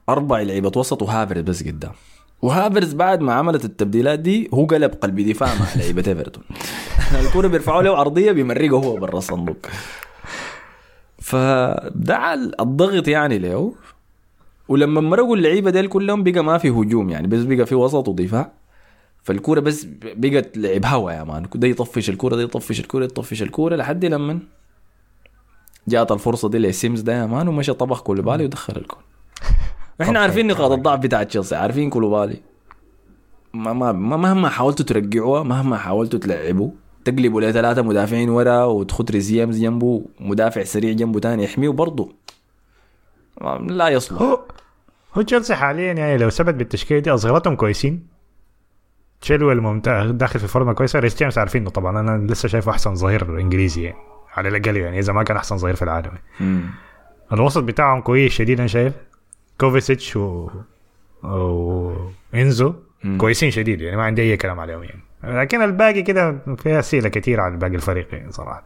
أربع لعيبة وسط وهافرز بس قدام. وهافرز بعد ما عملت التبديلات دي هو قلب قلب دفاع مع لعيبة إيفرتون. الكورة بيرفعوا له عرضيه بيمرقه هو برا الصندوق. فدعا الضغط يعني له ولما مرقوا اللعيبة ديل كلهم بقى ما في هجوم يعني بس بقى في وسط ودفاع. فالكورة بس بقت لعب هوا يا مان ده يطفش الكورة ده يطفش الكورة يطفش الكورة لحد لما جات الفرصة دي لسيمز ده يا مان ومشى طبخ كوليبالي ودخل الجول إحنا عارفين نقاط الضعف بتاع تشيلسي عارفين كوليبالي ما ما ما- مهما حاولتوا ترجعوها مهما حاولتوا تلعبوا تقلبوا لثلاثة مدافعين ورا وتخط ريس جيمس جنبه مدافع سريع جنبه تاني يحميه برضه. لا يصلح. هو هو تشيلسي حاليا يعني لو ثبت بالتشكيلة دي أصغرتهم كويسين. تشيلويل ممتاز داخل في فورمة كويسة. ريس جيمس عارفينه طبعا أنا لسه شايفه أحسن ظهير إنجليزي يعني على الأقل يعني إذا ما كان أحسن ظهير في العالم مم. الوسط بتاعهم كويس شديد أنا شايف. كوفاسيتش و... و... انزو مم. كويسين شديد يعني ما عندي أي كلام عليهم يعني. لكن الباقي كده فيها أسئلة كثير على باقي الفريق يعني صراحة.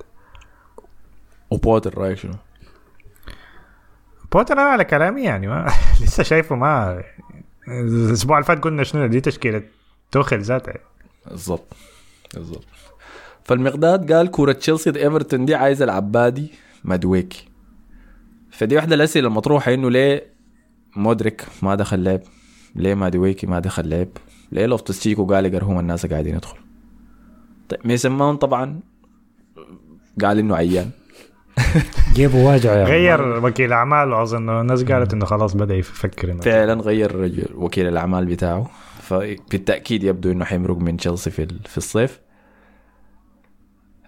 وبوتر رأيك شنو؟ بوتر أنا على كلامي يعني ما لسه شايفه ما الأسبوع اللي فات قلنا شنو دي تشكيلة توخل ذاتها. بالضبط بالضبط. فالمقداد قال كورة تشيلسي إيفرتون دي عايزة لعيب زي مادويكي. فدي واحدة الأسئلة المطروحة إنه ليه مودريك ما دخل لعب. ليه مادويكي ما دخل لعب؟ ليه لوفتوس تشيك وجالاجر هم الناس قاعدين يدخلوا؟ طيب ميسن ماونت طبعا قال إنه عيان. جيبه واجعه يا غير وكيل أعماله أظن الناس قالت إنه خلاص بدأ يفكر إنه فعلا غير رجل وكيل الأعمال بتاعه. فبالتأكيد يبدو إنه حيمرق من تشيلسي في ال- في الصيف.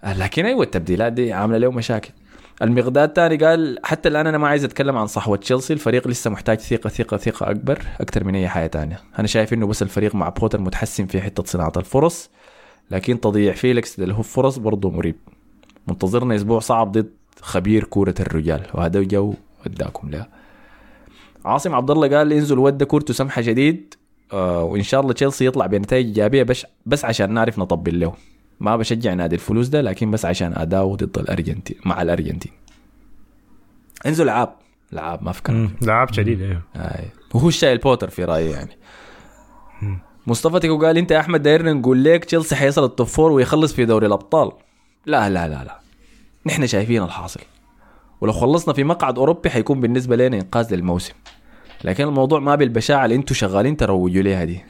لكن أيوه التبديلات دي عاملة له مشاكل. المقداد تاني قال حتى الآن أنا ما عايز أتكلم عن صحوة تشيلسي الفريق لسه محتاج ثقة ثقة ثقة أكبر أكثر من أي حاجة تانية. أنا شايف إنه بس الفريق مع بوتر متحسن في حتة صناعة الفرص لكن تضييع فيليكس اللي هو فرص برضه مريب. منتظرنا أسبوع صعب ضد خبير كورة الرجال وهذا جو وداكم له. عاصم عبد الله قال انزل ود كورته سمحة شديد آه وإن شاء الله تشيلسي يطلع بنتائج إيجابية بس بس عشان نعرف نطبل له. ما بشجع نادي الفلوس ده لكن بس عشان أداؤه ضد الارجنتين مع الأرجنتين. انزو لعاب لعاب ما فكر لعب شديد أيوه. وهو شايل بوتر في رأيي يعني. مصطفى تيكو قال أنت يا أحمد دايرنا نقول لك تشيلسي حيصل ال top four ويخلص في دوري الأبطال. لا لا لا لا. نحن شايفين الحاصل. ولو خلصنا في مقعد أوروبي حيكون بالنسبة لنا إنقاذ للموسم. لكن الموضوع ما بالبشاعة اللي أنتم شغالين تروجوا ليها دي.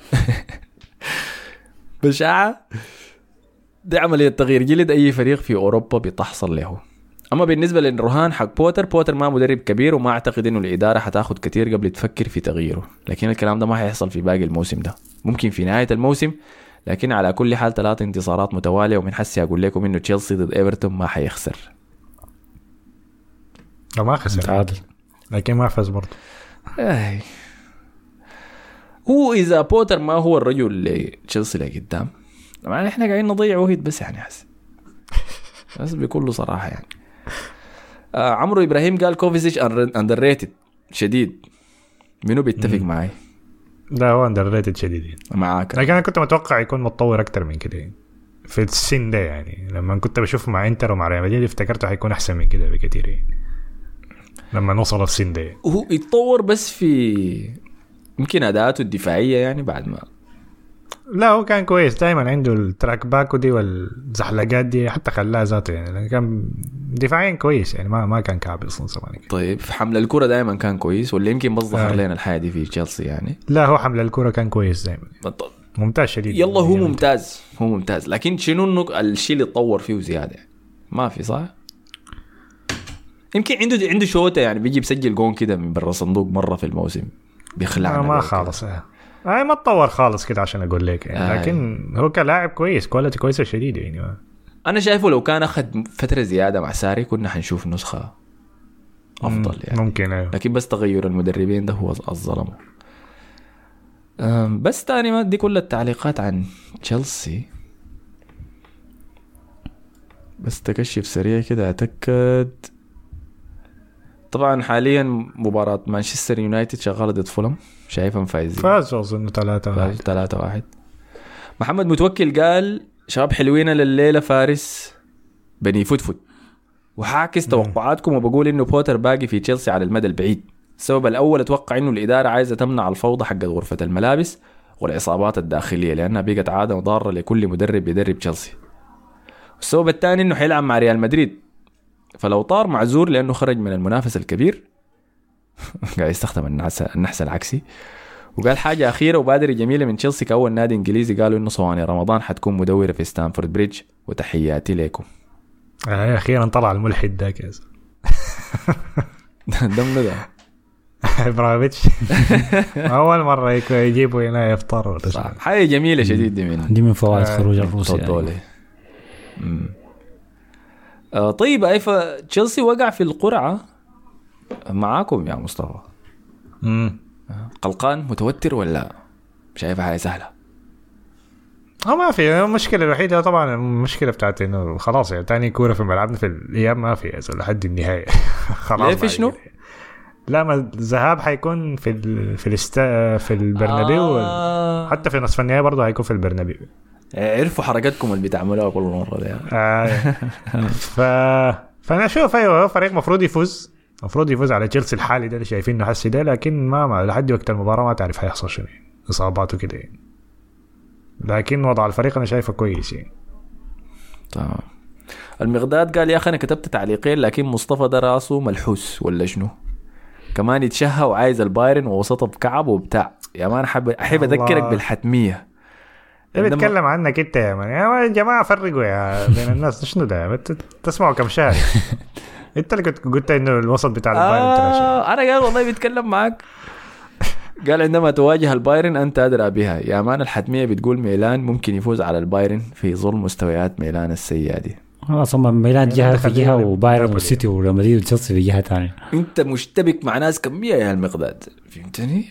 بشاعة؟ دي عملية تغيير جلد أي فريق في أوروبا بتحصل له. أما بالنسبة للرهان حق بوتر بوتر ما مدرب كبير وما أعتقد إنه الإدارة حتاخد كتير قبل تفكر في تغييره. لكن الكلام ده ما حيحصل في باقي الموسم ده. ممكن في نهاية الموسم لكن على كل حال ثلاث انتصارات متوالية ومن حسي أقول لكم إنه تشيلسي ضد إيفرتون ما حيخسر. لو ما خسر. تعادل لكن ما فاز برضه. هو إذا بوتر ما هو الرجل اللي تشيلسي لقدام طبعا إحنا قاعدين نضيع وقت بس يعني حس بس بكل صراحة يعني آه عمرو إبراهيم قال كوفاسيتش underrated شديد منو بيتفق معي لا هو underrated شديد يعني. معاك لكن أنا كنت متوقع يكون متطور أكتر من كده يعني. في السن ده يعني لما كنت بشوف مع إنتر ومع ريال مدريد افتكرته حيكون أحسن من كده بكثير يعني. لما نوصل السن ده يعني. هو يتطور بس في يمكن أداءاته الدفاعية يعني بعد ما لا هو كان كويس دائما عنده ال track back دي والزحلقات دي حتى خلاها ذاته يعني كان دفاعيا كويس يعني ما ما كان كعب أصلا زمان كده. طيب في حمل الكرة دائما كان كويس ولا يمكن بس ظهر آه. لنا الحياة دي في تشيلسي يعني لا هو حمل الكرة كان كويس دائما ممتاز شديد يلا هو يعني. ممتاز هو ممتاز لكن شنو الشيء اللي تطور فيه زيادة. ما في صح؟ يمكن عنده عنده شوطة يعني بيجي بيسجل جون كده من برا الصندوق مرة في الموسم بيخلعنا ما, ما خالص آه ما تطور خالص كده عشان أقول لك يعني. آه. لكن هو كلاعب كويس quality كويسة شديده يعني. أنا شايفه لو كان أخذ فترة زيادة مع ساري كنا حنشوف نسخة أفضل يعني ممكن أيوه لكن بس تغير المدربين ده هو الظلم بس تاني ما دي كل التعليقات عن تشيلسي بس تكشف سريع كده أتأكد طبعا حاليا مباراة مانشستر يونايتد شغالة ضد فولم. شايفهم فايزين. فازوا أظن ثلاثة فاز واحد. 3 واحد. محمد متوكل قال شباب حلوين لليلة فارس بني فوت فوت. وحاعكس توقعاتكم وبقول إنه بوتر باقي في تشيلسي على المدى البعيد. السبب الأول أتوقع إنه الإدارة عايزة تمنع الفوضى حقت غرفة الملابس والعصابات الداخلية لأنها بقت عادة ضاره لكل مدرب يدرب تشيلسي. السبب الثاني إنه حيلعب مع ريال مدريد. فلو طار معذور لأنه خرج من المنافس الكبير. قاعد يستخدم النحس النحس العكسي. وقال حاجة أخيرة وبادرة جميلة من تشيلسي كأول نادي إنجليزي. قالوا إنه صواني رمضان حتكون مدورة في ستانفورد بريدج وتحياتي لكم. آه أخيرا طلع الملحد ذاك يا زلمة. ده منو ده ابراهيموفيتش أول مرة يجيبوا هنا يفطر. حاجة جميلة شديد دي من دي من فوائد آه، خروج الروسي يعني. آه طيب أي فتشيلسي وقع في القرعة؟ معاكم يا مصطفى. امم قلقان متوتر ولا شايفها حاجة سهلة؟ آه ما في المشكلة الوحيدة طبعا المشكلة بتاعت إنه خلاص يعني تاني كورة في ملعبنا في الاياب ما في لحد النهاية. خلاص ليه في شنو؟ لا ما الذهاب حيكون في ال... في الاستا... في البرنابيو. آه. حتى في نصف النهائي برضه حيكون في البرنابيو. عرفوا حركتكم اللي بتعملوها كل مرة دي آه. ف... فأنا أشوف أيوه فريق مفروض يفوز المفروض يفوز على تشيلسي الحالي ده اللي شايفينه حسي ده لكن ما, ما لحد وقت المباراة ما تعرف حيحصل شنو. إصابات وكده يعني. لكن وضع الفريق أنا شايفه كويس يعني تمام المقداد قال يا أخي أنا كتبت تعليقين لكن مصطفى ده راسه ملحوس ولا شنو كمان يتشهى وعايز البايرن ووسطه بكعب وبتاع يا man احب أحب. أذكرك بالحتمية ده عندما- بيتكلم عنك أنت يا man. يا جماعة فرقوا يا بين الناس. شنو ده؟ تسمعوا كم شهر أنت اللي كنت قلت إنه الوسط بتاع البايرن آه أنا قال والله بيتكلم معك قال عندما تواجه البايرن أنت أدرى بها. يا man الحتمية بتقول ميلان ممكن يفوز على البايرن في ظل مستويات ميلان السيئة دي. خلاص هم ميلان جهة في جهة وبايرن. والسيتي وريال مدريد وتشيلسي في جهة ثانية. أنت مشتبك مع ناس كمية يا المقداد فهمتني؟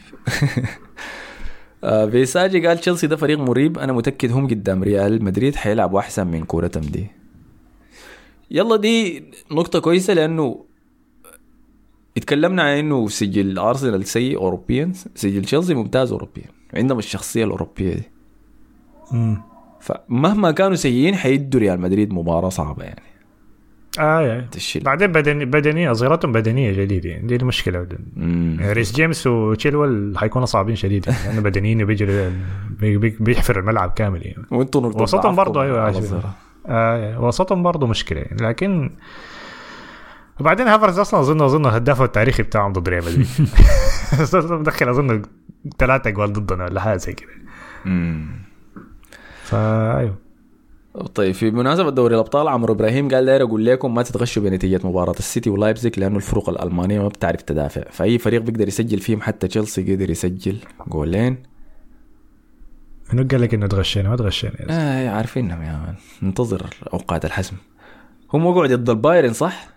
آه، فيساجي قال تشيلسي ده فريق مريب. أنا متأكد هم قدام ريال مدريد حيلعبوا احسن من كورتهم دي. يلا دي نقطة كويسة لأنه اتكلمنا عن إنه سجل ارسنال سيء اوروبيا. سجل تشيلسي ممتاز اوروبيا. عندهم الشخصية الأوروبية دي. مم. فمهما كانوا سيئين حيدوا ريال مدريد مباراة صعبة يعني. آه يا. تشيل. بعدين بدني بدنية صغيرتهم بدنية جديده يعني دي المشكلة مم. ريس جيمس وتشيلويل حيكونوا صعبين شديد يعني لأنه بدنيين وبيجروا بي- بي- بيحفر الملعب كامل يعني. وانتوا نقطة وسطهم برضه أيوه. آه وسطهم برضه مشكلة. يعني لكن وبعدين هافرز أصلا اظن أظن الهداف التاريخي بتاعهم ضد ريال مدريد. مدخل أظن ثلاثة اجوال ضدنا ولا حاجة زي كده. مم. فايوه طيب في مناسبة دوري الأبطال عمرو إبراهيم قال داير أقول لكم ما تتغشوا بنتيجة مباراة السيتي ولايبزيج لأنه الفرق الألمانية ما بتعرف تدافع. فأي فريق بيقدر يسجل فيهم حتى تشيلسي قدر يسجل جولين. منو قال لك إنه تغشينا؟ ما تغشينا آه عارفينهم يا man. ننتظر أوقات الحسم. هم وقعوا ضد البايرن صح؟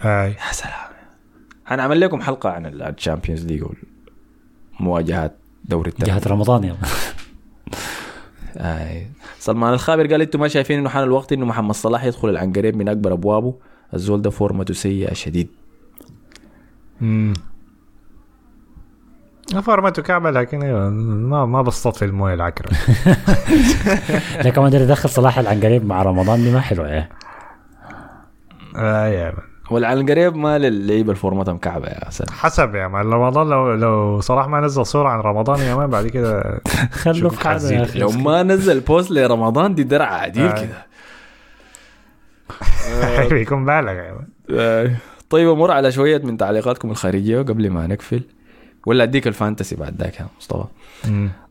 هاي. يا سلام. هنعمل لكم حلقة عن ال Champions League والمواجهات دوري الترتيب جهه رمضان يا آه. سلمان الخابر قال أنتم ما شايفين انه حان الوقت انه محمد صلاح يدخل العنقريب من اكبر ابوابه؟ الزول ده فورمته سيئه شديد. امم فورمته كعبه لكن أيوة، ما ما بسطت في الموية العكرة. ده كمان ده يدخل صلاح العنقريب مع رمضان دي ما حلوة يعني آه يا مان. والعنقريب ما للعيبه الفورمتها مكعبة يا سلام حسب يا مان رمضان لو لو صلاح ما نزل صورة عن رمضان يا مان بعد كده خلوا في حاله يا أخي. لو ما نزل بوست لرمضان دي درع عديل آه. كده. بيكون بالغ يا مان. آه. طيب أمر على شوية من تعليقاتكم الخارجية قبل ما نقفل. ولا أديك ال Fantasy بعد ذاك يا مصطفى.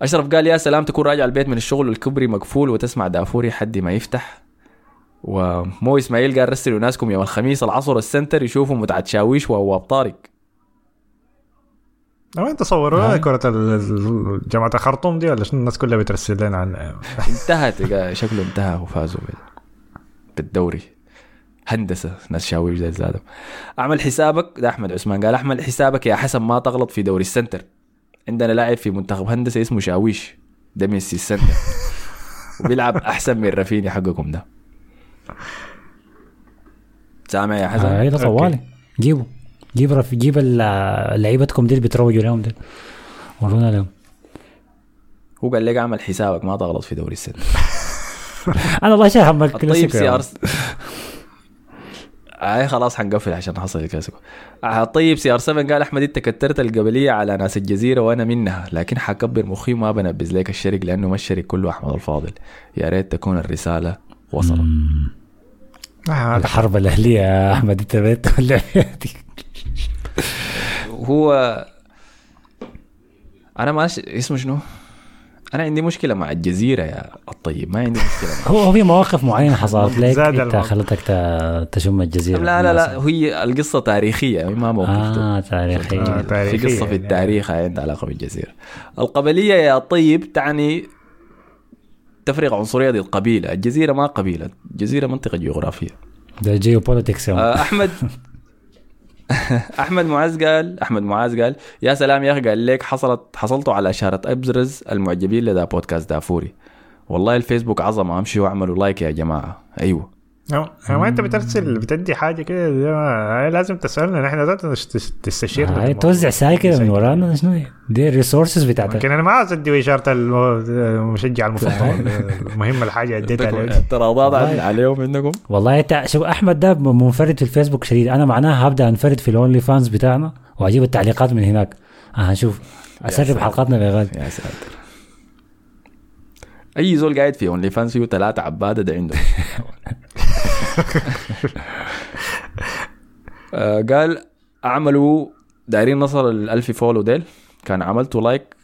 أشرف قال يا سلام تكون راجع البيت من الشغل والكبري مقفول وتسمع دافوري حد ما يفتح. ومو إسماعيل قال رسلوا ناسكم يوم الخميس العصر ال center يشوفوا متعة شاويش وواب طارق لما أنت صوروا لنا آه. كرة جامعة الخرطوم دي ولا شنو؟ الناس كلها بترسل لنا عنها انتهت شكله انتهى وفازوا بال- بالدوري. هندسة ناس شاويش زي زادهم. أعمل حسابك ده أحمد عثمان قال أعمل حسابك يا حسن ما تغلط في دوري ال center. عندنا لاعب في منتخب هندسة اسمه شاويش ده ميسي ال center. وبيلعب أحسن من رافينيا حقكم ده. سامع يا حسن؟ ده طوالي. جيبوا. جيب رف... جيب ال- لعيبتكم دي اللي بتروجوا لهم ده ورونا لهم هو قال لك أعمل حسابك ما تغلط في دوري ال center أنا والله شايف همك الطيب CR7 اي خلاص حنقفل عشان حصل الكلاسيكو. آه طيب CR 7 قال أحمد أنت كترت القبلية على ناس الجزيرة وأنا منها لكن حكبر مخي وما بنبذ لك الشرق لأنه ما الشرق كله أحمد الفاضل. يا ريت تكون الرسالة وصلت. آه، الحرب الأهلية يا أحمد أنت بيت ولا دي؟ هو أنا ما. اسمه شنو؟ أنا عندي مشكلة مع الجزيرة يا الطيب ما عندي مشكلة هو هو في مواقف معينة حصلت لك أنت. خلتك ت- تشم الجزيرة لا لا لا هي القصة تاريخية ما موقف آه تاريخي آه، في قصة في يعني. التاريخ عندها علاقة بالجزيرة القبلية يا طيب تعني تفرق عنصرية ضد قبيلة. الجزيرة ما قبيلة. الجزيرة منطقة جغرافية. ده geopolitics آه، أحمد. أحمد معاذ قال أحمد معاذ قال يا سلام يا أخي قال لك حصلت حصلتوا على إشارة ابرز المعجبين لذا بودكاست دافوري. والله الفيسبوك عظمة. أمشوا واعملوا like يا جماعة. أيوه. هو هو أنت بترسل بتدي حاجة كده ده ما- لازم تسألنا. نحن ذات تستشيرنا هاي توزع ساي كده. من ورانا شنو؟ هي؟ دي ال resources بتاعتك. لكن أنا ما عاوز أدي اشاره المشجع المفضل المهم الحاجة أديتها اعتراضات عن- عليهم عندكم؟ والله انت شوف أحمد ده منفرد في الفيسبوك شديد. أنا معناها هبدأ أنفرد في ال OnlyFans بتاعنا وأجيب التعليقات من هناك. آه هنشوف أسرب. حلقاتنا بغالي يا ساتر. أي زول قاعد في OnlyFans فيه ثلاثة عبادة ده عنده. آه، قال اعملوا دايرين نصل الألف follow ديل. كان عملتوا like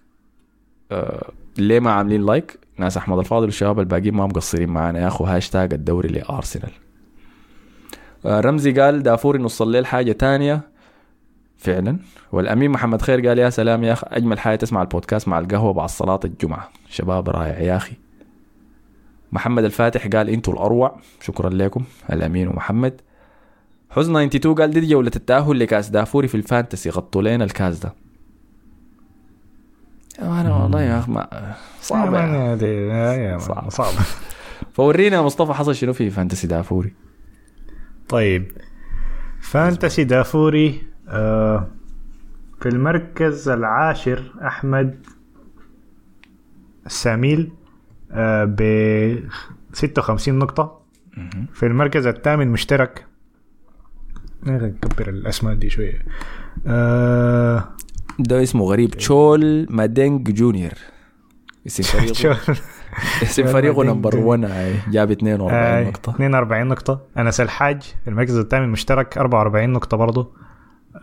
آه، ليه ما عاملين like ناس أحمد الفاضل والشباب الباقيين ما مقصرين معانا. يا أخو هاشتاج الدوري لأرسنال. آه، رمزي قال دافوري نص الليل حاجة تانية؟ فعلا. والأمين محمد خير قال يا سلام يا أخي أجمل حاجة تسمع البودكاست مع القهوة بعد صلاة الجمعة. شباب رائع يا أخي. محمد الفاتح قال أنتوا الأروع. شكرا لكم الأمين ومحمد حزن 92 قال دي جولة التأهل لكأس دافوري في ال Fantasy. غطوا لنا الكاس ده. أنا والله يا أخي ما صعب يعني. صعب. صعب ورينا يا مصطفى حصل شنو في Fantasy دافوري. طيب. Fantasy دافوري آه في المركز العاشر أحمد ساميل ب 56 نقطة. في المركز الثامن مشترك. نكبر الأسماء دي شوية. آه ده اسمه غريب. تشول مادينج جونيور. اسم فريقه. اسم فريقه نمبر جونيور. 1 جاب 42 آه، نقطة. 42 نقطة. أنس الحاج في المركز الثامن مشترك. 44 نقطة برضه.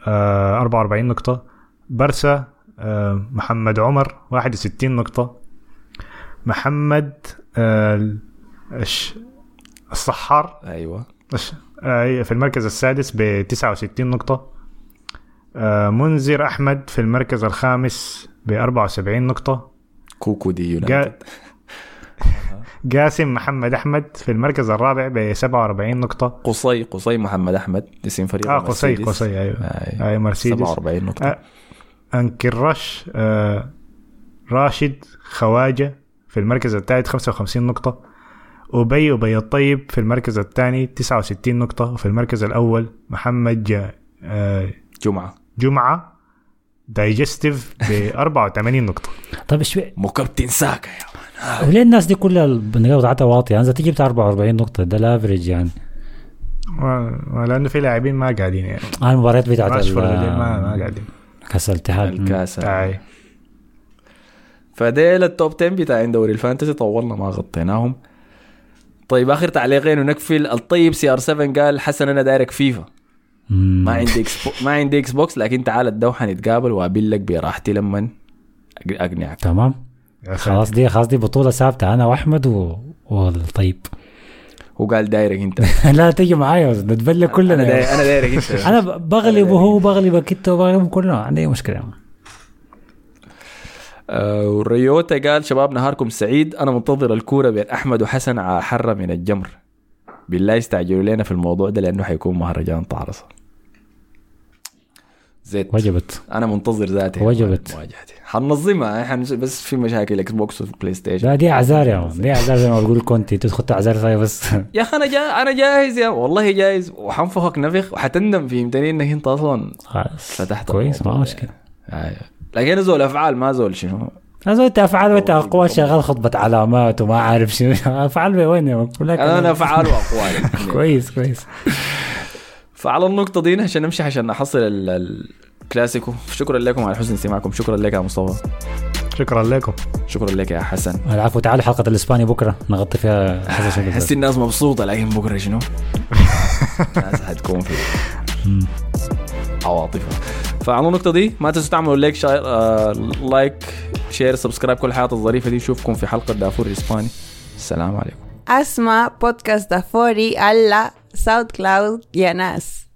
آه 44 نقطة. برسا آه محمد عمر 61 نقطة. محمد آه الش- الصحار. أيوه. آه في المركز السادس ب 69 نقطة. آه منذر أحمد في المركز الخامس ب 74 نقطة. كوكو دي يونايتد. جا... جاسم محمد أحمد في المركز الرابع ب 47 نقطة. قصي قصي محمد أحمد اسم فريقه آه قصي. قصي أيوه. آه، اي مرسيدس. 47 نقطة. آه. انكرش آه راشد خواجة. في المركز الثالث 55 نقطة أبي أبي الطيب في المركز الثاني 69 نقطة وفي المركز الأول محمد جا آه جمعة. جمعة Digestive ب 84 نقطة. طيب شوي. مكابتن ساكا يا مان. وليه الناس دي كلها النقاط بتاعتها واطيه أنا تجي بتاع 44 نقطة ده ال average يعني. و- لأنه في لاعبين ما قاعدين يعني. آه المباريات بتاعت ما ما قاعدين. كأس الاتحاد. الكأس. فديل ال top 10 بتاعين دوري ال Fantasy طولنا ما غطيناهم. طيب آخر تعليقين ونقفل. الطيب CR 7 قال حسن أنا دايرك فيفا. ما عندي إكس بو... ما عندي Xbox لكن تعال الدوحة نتقابل واقابلك براحتي لما أق- أقنعك. تمام. خلاص دي خلاص دي بطولة ثابتة أنا وأحمد و... والطيب. هو قال دايرك أنت. لا تيجي معايا نتبلى كلنا. أنا دايرك, أنت. أنا بغلب وهو بغلبك انت وبغلبهم كلنا عندي مشكلة. والريوتا قال شباب نهاركم سعيد. أنا منتظر الكورة بين أحمد وحسن على حرة من الجمر. بالله يستعجلوا لنا في الموضوع ده لأنه حيكون مهرجان طعرصه زيت. وجبت. أنا منتظر ذاتي. وجبت. مواجهتي. حننظمها. حن... بس في مشاكل Xbox و PlayStation لا دي أعذار يا مان دي أعذار زي ما بقول كونتي. تدخل اعذار فيها بس. يا أخي أنا جا... أنا جاهز يا والله جاهز. وحنفخك نفخ. وحتندم فهمتني إنك أنت أصلا خلاص. فتحت كويس ما مشكلة. آه. لكن زول أفعال ما زول شنو. لازم انت افعال وانت اقوال شغال خطبة علامات وما عارف شنو. أفعال وين يا أنا. أفعال وأقوال. كويس كويس. فعلى النقطة دي عشان نمشي عشان نحصل ال- الكلاسيكو. شكرا لكم على حسن استماعكم. شكرا لك يا مصطفى. شكرا لكم. شكرا لك يا حسن. العفو تعالوا حلقة الإسباني بكرة. نغطي فيها حس الناس مبسوطة لكن بكرة شنو؟ الناس حتكون في عواطفها فعلى النقطة دي ما تنسوا تعملوا like share آه like share subscribe كل الحاجات الظريفة دي. نشوفكم في حلقة دافوري الإسباني. السلام عليكم. اسمع بودكاست دافوري على SoundCloud يا ناس.